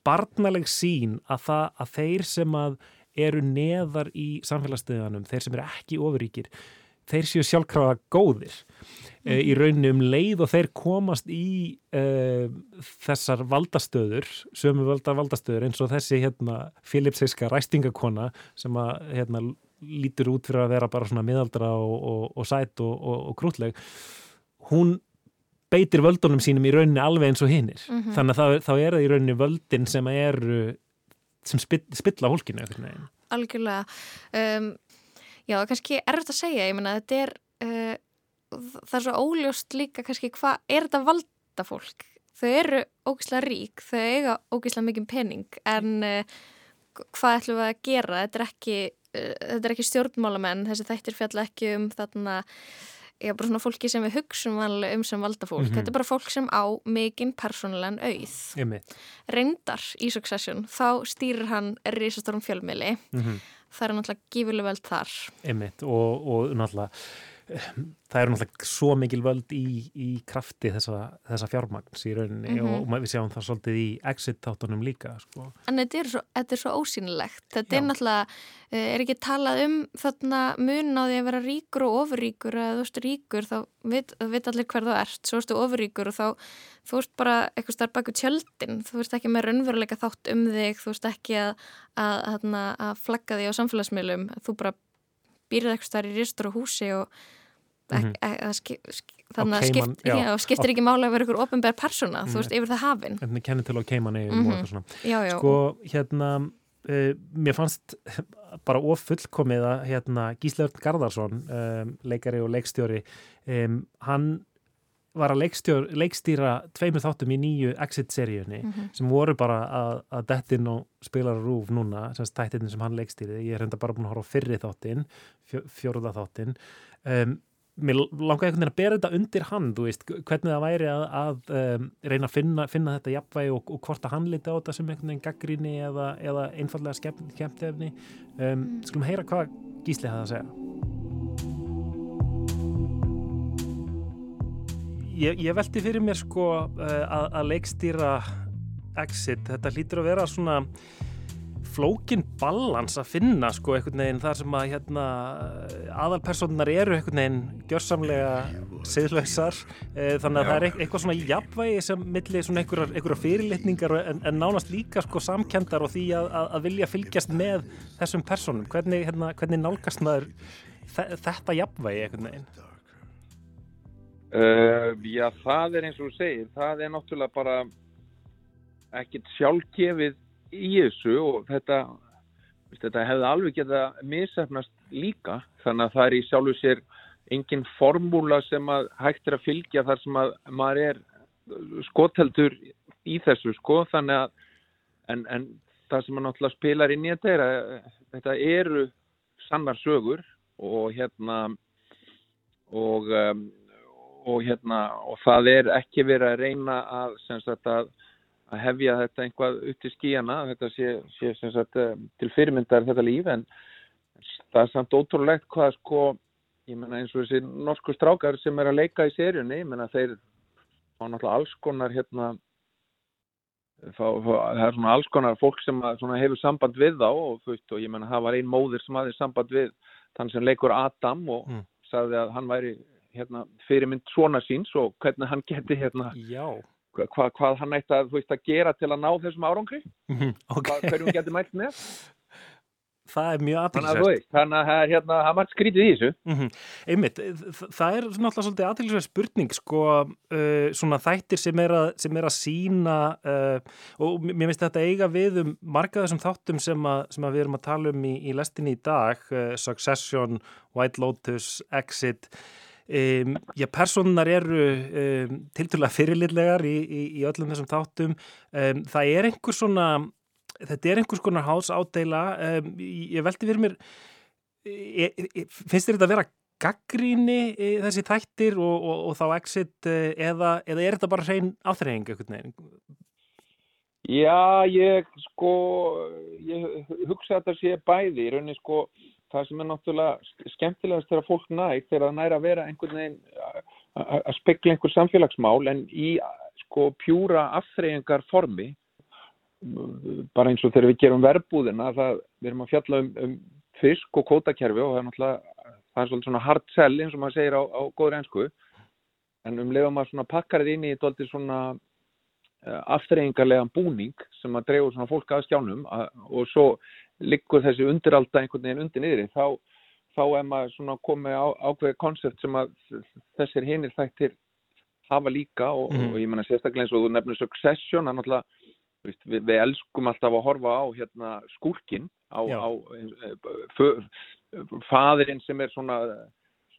barnaleg sín að, það, að þeir sem að eru neðar í samfélagssteganum, þeir sem eru ekki ofuríkir þeir séu sjálfkrafa góðir mm. í rauninu um leið og þeir komast í uh, þessar valdastöður, sömu valda valdastöður eins og þessi hérna Filipseiska ræstingakona sem að hérna lítur út fyrir að vera bara svona miðaldra og, og, og sætt og, og krútleg hún beitir völdunum sínum í rauninni alveg eins og hinnir mm -hmm. þannig að þá er það í rauninni völdin sem eru sem spilla hólkinu Algjörlega um, Já, kannski erfitt að segja, ég menna þetta er uh, það er svo óljóst líka kannski hvað er þetta valda fólk? Þau eru ógíslega rík, þau eiga ógíslega mikið penning en uh, hvað ætlum við að gera? Þetta er ekki, uh, þetta er ekki stjórnmálamenn, þessi þættir fjalla ekki um þarna Já, bara svona fólki sem við hugsun um sem valda fólk. Mm -hmm. Þetta er bara fólk sem á mikinn persónulegan auð. Reyndar í Succession, þá stýrir hann risastórum fjölmili. Mm -hmm það er náttúrulega gífileg veld þar Einmitt, og, og náttúrulega það eru náttúrulega svo mikil völd í, í krafti þessa, þessa fjármagns í rauninni mm -hmm. og við sjáum það svolítið í exit-tátunum líka sko. En þetta er svo, þetta er svo ósýnilegt þetta Já. er náttúrulega, eh, er ekki talað um þarna mun á því að vera ríkur og ofurríkur, eða þú veist ríkur þá veit, veit allir hver þú ert svo erstu ofurríkur og þá þú veist bara eitthvað starf baku tjöldin þú veist ekki með raunveruleika þátt um þig þú veist ekki að, að, að, að flagga því á samfélagsmiðlum þú bara býrið eitthvað starf í ristur og húsi og mm -hmm. þannig að skipt, skiptir ekki mála að vera ykkur ofinbær persóna, þú veist, yfir það hafinn en það kennir til á keimanni mm -hmm. sko, hérna uh, mér fannst bara ofullkomið að hérna, Gíslaur Garðarsson um, leikari og leikstjóri um, hann var að leikstýra tveimur þáttum í nýju Exit-seríunni mm -hmm. sem voru bara að, að dettin og spilar rúf núna, sem stættin sem hann leikstýrið, ég er enda bara búin að horfa á fyrri þáttin fjó, fjóruða þáttin um, mér langar einhvern veginn að bera þetta undir hann, þú veist, hvernig það væri að, að um, reyna að finna, finna þetta jafnvægi og, og hvort að hann liti á þetta sem einhvern veginn gaggríni eða, eða einfallega skemmtefni. Um, mm. skulum heyra hvað Gísli hafði að segja. Ég, ég veldi fyrir mér sko uh, að, að leikstýra exit, þetta hlýtur að vera svona flókin ballans að finna sko einhvern veginn þar sem að hérna aðalpersonar eru einhvern veginn gjörsamlega siðlausar. E, þannig að Já. það er eitthvað svona jafnvægi sem millir svona einhverjar, einhverjar fyrirlitningar en, en nánast líka sko samkendar og því að, að, að vilja fylgjast með þessum personum, hvernig, hérna, hvernig nálgast maður þetta jafnvægi einhvern veginn? Uh, Já, það er eins og þú segir, það er náttúrulega bara ekkert sjálfgefið í þessu og þetta, þetta hefði alveg geta misefnast líka þannig að það er í sjálfu sér engin formúla sem að hægt er að fylgja þar sem að maður er skotheldur í þessu sko þannig að en, en það sem maður náttúrulega spilar inn í þetta er að þetta eru sannar sögur og hérna og, um, og hérna og það er ekki verið að reyna að, að að hefja þetta einhvað upp til skíjana, þetta sé, sé sagt, eh, til fyrirmyndar þetta líf en það er samt ótrúlegt hvað sko, ég menna eins og þessi norsku strákar sem er að leika í seríunni, ég menna þeir fá náttúrulega alls konar hérna fá, fá, það er svona alls konar fólk sem að, svona, hefur samband við þá og, veist, og ég menna það var ein móðir sem hafði samband við þann sem leikur Adam og Mm. sagði að hann væri hérna, fyrirmynd svona síns og hvernig hann geti hérna, Já. Hva, hva, hvað hann ætti að, veist, að gera til að ná þessum árangri Mhm, ok. hvað, hverjum geti mælt með Það er mjög þannig að þú aðtilsvært. veist, þannig að það er hérna, það margt skrítið í þessu Mm Einmitt, þ- það er náttúrulega svolítið aðtilsverð spurning sko, uh, svona þættir sem er að, sem er að sína uh, og mér finnst þetta eiga við um marga þessum þáttum sem, að, sem að við erum að tala um í, í lestinni í dag uh, Succession, White Lotus, Exit Um, já, personar eru um, tilturlega fyrirlitlegar í, í, í öllum þessum þáttum. Um, það er einhver svona þetta er einhvers konar hás ádela um, ég velti fyrir mér e, e, finnst þér þetta að vera gaggríni e, þessi þættir og, og, og þá exit e, eða, eða er þetta bara hrein áþreying einhvern veginn? Já, ég sko, ég hugsa að þetta sé bæði. Í rauninni sko, það sem er náttúrulega skemmtilegast þegar fólk næg, þegar það næri að vera einhvern veginn að- að að spekla einhver samfélagsmál en í sko pjúra afþreyingar formi, bara eins og þegar við gerum verbúðina, það, við erum að fjalla um, um fisk og kótakerfi og það er náttúrulega, það er svona hard sell eins og maður segir á, á góður einsku, en um leiðum svona pakkar þetta inn í þetta svona aftreyingarlegan búning sem að dreifur svona fólk að skjánum að, og svo liggur þessi undiralda einhvern veginn undir niðri þá, þá er maður svona komið á, ákveðið konsept sem að þessir hinir þættir hafa líka og, Mhm. og ég menna sérstaklega eins og þú nefnir Succession að náttúrulega við, við elskum alltaf að horfa á hérna skúrkin á, á fö- faðirinn sem er svona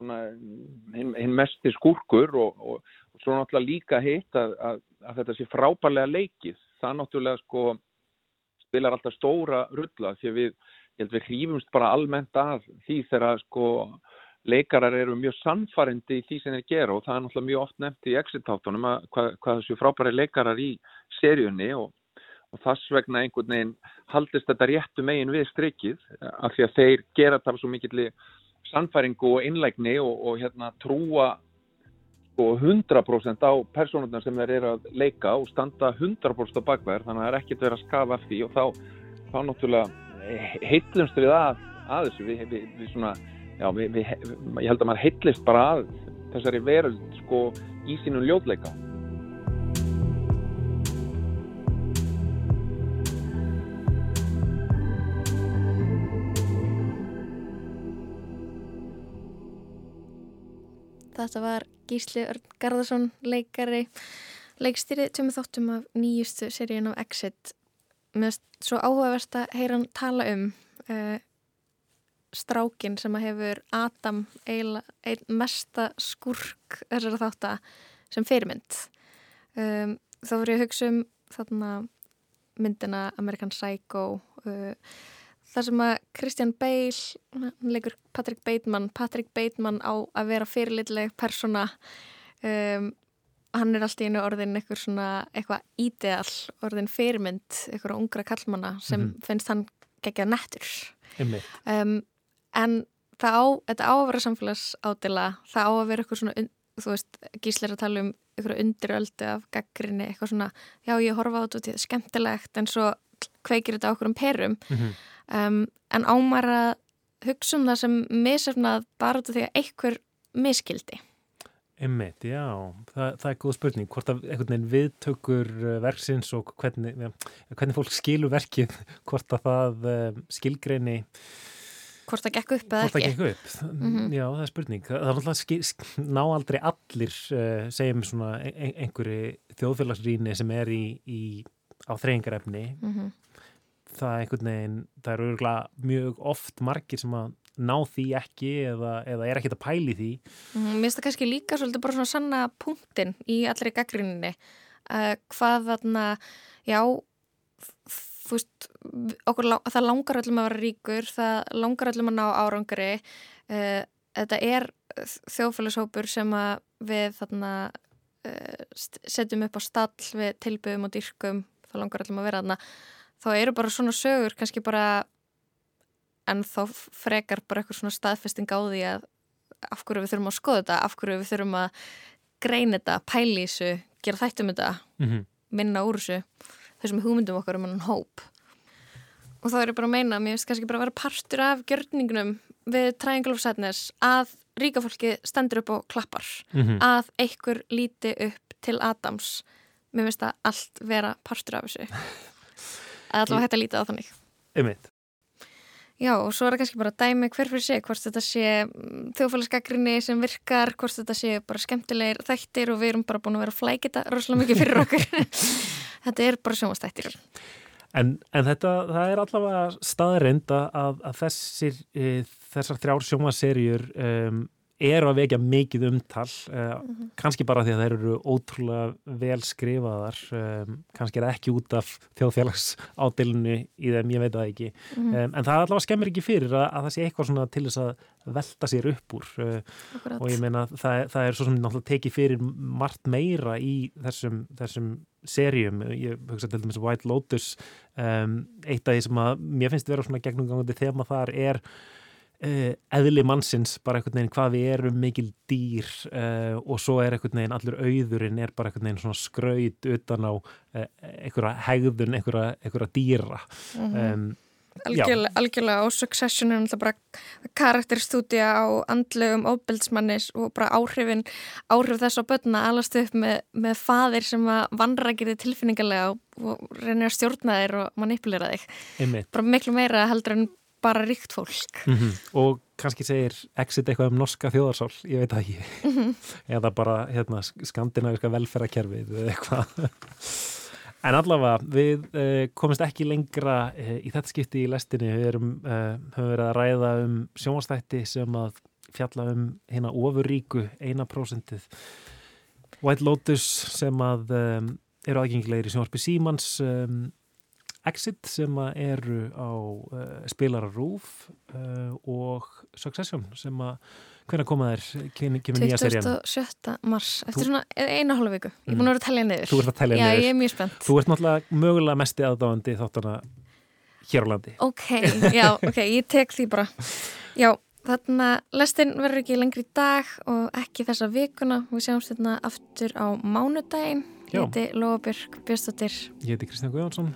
hinn, hinn mesti skúrkur og, og, og svo náttúrulega líka hitt að, að, að þetta sé frábærlega leikið. Það náttúrulega sko spilar alltaf stóra rulla því við, ég held við hrífumst bara almennt að því þegar sko leikarar eru mjög sannfærindi í því sem þeir gera og það er náttúrulega mjög oft nefnt í exit-táttunum að hvað, hvað þessu frábæri leikarar í seríunni og, og þess vegna einhvern veginn haldist þetta réttu megin við strikið af því að þeir gera af svo mikilli sannfæringu og innlægni og, og hérna trúa sko 100% á personurnar sem þeir eru að leika og standa 100% á bakverð þannig að það er ekkert verið að skafa af því og þá, þá náttúrulega heitlumst við að, að þessu. Við, við, við svona, já, við, ég held að maður heitlist bara að þessari veröld sko í sínum ljóðleika Þetta var Gísli Örn Garðarsson, leikari, leikstýri tveimur þáttum af nýjustu seríun af Exit. Mér finnst svo áhugavert að heyra hann tala um uh, strákin sem að hefur Adam eiginlega einn mesta skurk þessara þátta sem fyrirmynd. Um, þá voru ég að hugsa um þarna myndina American Psycho uh, þar sem að Christian Bale hann leikur Patrick Bateman Patrick Bateman á að vera fyrirlitleg persóna um, hann er alltaf í einu orðin eitthvað ídeal orðin fyrirmynd eitthvað ungra kallmanna sem Mhm. finnst hann geggjað Einmitt. um, en það á, þetta á að vera samfélags ádela, það á að vera eitthvað svona, þú veist, gíslir að tala um eitthvað undiröldu af gaggrinni, eitthvað svona, já ég horfa á þetta og þetta er skemmtilegt en svo kveikir þetta okkur um perum Mhm. Um, en ámar að hugsa um það sem misefnað bara út af því að einhver miskildi. Einmitt, já, það, það er góð spurning hvort að einhvern veginn viðtökur uh, verksins og hvernig, hvernig fólk skilur verkið, hvort að það um, skilgreini Hvort það gekk upp eða hvort það ekki. gekk upp Mhm. Já, það er spurning Það er alltaf ná aldrei allir uh, segjum svona ein, einhverju þjóðfélagsrýni sem er í, í á þreyingarefni Mhm. Það er einhvern veginn það eru örgulega mjög oft margir sem að ná því ekki eða, eða er ekkert að pæli því. Mhm, Mér finnst það kannski líka svolítið bara svona sanna punktin í allri gaggrinninni uh, hvað þarna, já veist okkur, það langar öllum að vera ríkur það langar öllum að ná árangri. Uh, þetta er þjóðfélagshópur sem að við þarna uh, setjum upp á stall við tilbyðum og dyrkum það langar öllum að vera þarna þá eru bara svona sögur kannski bara en þá frekar bara eitthvað svona staðfesting á því að af hverju við þurfum að skoða þetta, af hverju við þurfum að greina þetta, pæli þessu, gera þættum þetta, Mhm. minna úr þessu. þessum hugmyndum okkar um hann hóp og þá er ég bara að meina mér finnst kannski bara að vera partur af gjörningnum við Triangle of Sadness að ríka fólki stendur upp og klappar Mhm. að einhver líti upp til Adams mér finnst það allt vera partur af þessu að allavega hægt að líta á þannig Einmitt. Já, og svo er það kannski bara dæmi hver fyrir sig, hvort þetta sé þjóðfélagsgagrinni sem virkar, hvort þetta sé bara skemmtilegir þættir og við erum bara búin að vera að flækja þetta rosalega mikið fyrir okkur. þetta er bara sjónvastættir. En, en þetta, það er allavega staðreind að, að þessir, e, þessar þrjár sjómaserjur um, eru að vekja mikið umtal, uh, kannski bara því að þær eru ótrúlega vel skrifaðar, um, kannski er það ekki út af þjóðfélagsádilinu í þeim, ég veit það ekki. Mhm. Um, en það allavega skemmir ekki fyrir að, að það sé eitthvað svona til þess að velta sér upp úr uh, og ég meina það, það er svo sem náttúrulega tekið fyrir margt meira í þessum, þessum serjum, ég hugsa til dæmis White Lotus, um, eitt af því sem að mér finnst vera svona gegnumgangandi þema þar er uh, eðli mannsins, bara einhvern veginn hvað við erum mikil dýr uh, og svo er einhvern veginn allur auðurinn er bara einhvern veginn svona skraut utan á uh, einhverja hegðun, einhverja, einhverja dýra Mhm. um, Algjörlega, algjörlega og Succession er náttúrulega bara karakterstúdía á andlegum óbildsmannis og bara áhrifin, áhrif þess á börna alast upp með, með faðir sem að vanrækir þið tilfinningarlega og, reynir að stjórna þér og manipulera þig. einmitt Bara miklu meira heldur en bara ríkt fólk. mm og kannski segir exit eitthvað um norska þjóðarsál, ég veit það ekki. Mhm. eða bara hérna, skandinaviska velferðarkerfið eða eitthvað. En allavega við uh, komumst ekki lengra uh, í þetta skipti í lestinni. Við erum, uh, höfum verið að ræða um sjónvastætti sem að fjalla um hérna ofuríku eina prósentið. White Lotus sem að um, eru aðgengilegir í sjónvarpi Símans um, Exit sem eru á uh, spilara Rúf uh, og Succession sem að hvernig koma þær, kemur nýja serían 27. mars, eftir Þú- svona eina hálfa viku. Ég er búin að vera að tellja niður. Þú ert að telja Já, niður. ég er mjög spennt. Þú ert náttúrulega mögulega mesti aðdáðandi þáttana hér á landi Ok, já, ok, ég tek því bara. Já, þarna lestin verður ekki lengri í dag og ekki þessa vikuna. Við sjáumst hérna aftur á mánudaginn. Já. Ég heiti Lóabjörg Björnstóttir. Ég heiti Kristján Guðjónsson,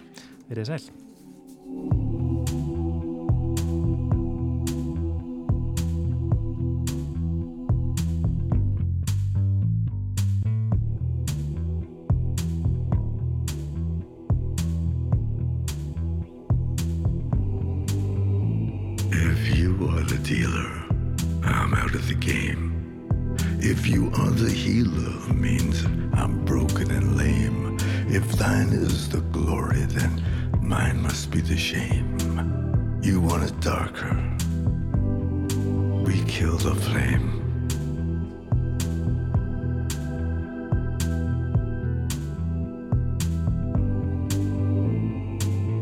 If you are the Dealer, I'm out of the game. If you are the healer, means I'm broken and lame. If thine is the glory, then mine must be the shame. You want it darker. We kill the flame.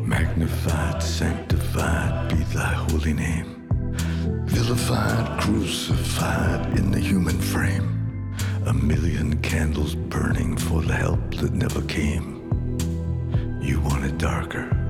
Magnified, sanctified be thy holy name. Vilified, crucified in the human frame. A million candles burning for the help that never came. You want darker.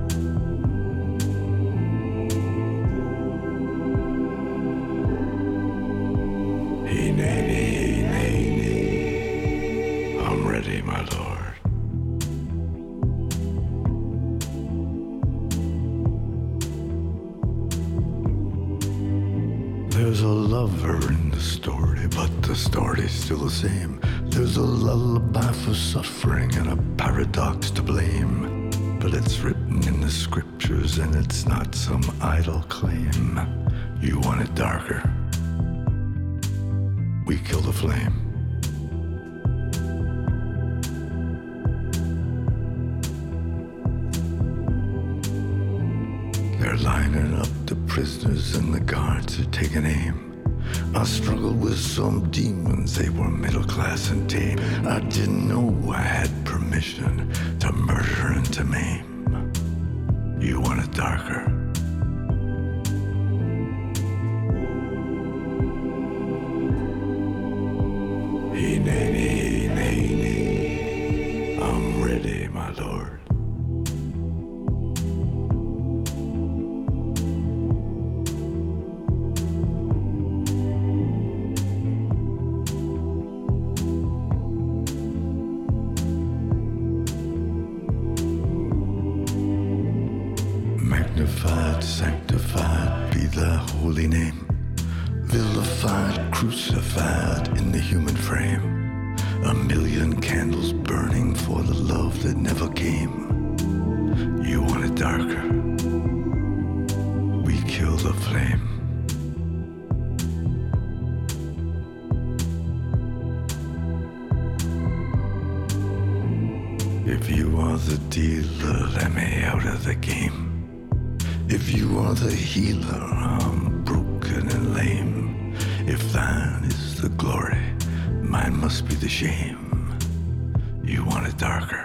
I struggled with some demons, they were middle class and tame. I didn't know I had permission to murder into to The flame. If you are the dealer, let me out of the game. If you are the healer, I'm broken and lame. If thine is the glory, mine must be the shame. You want it darker?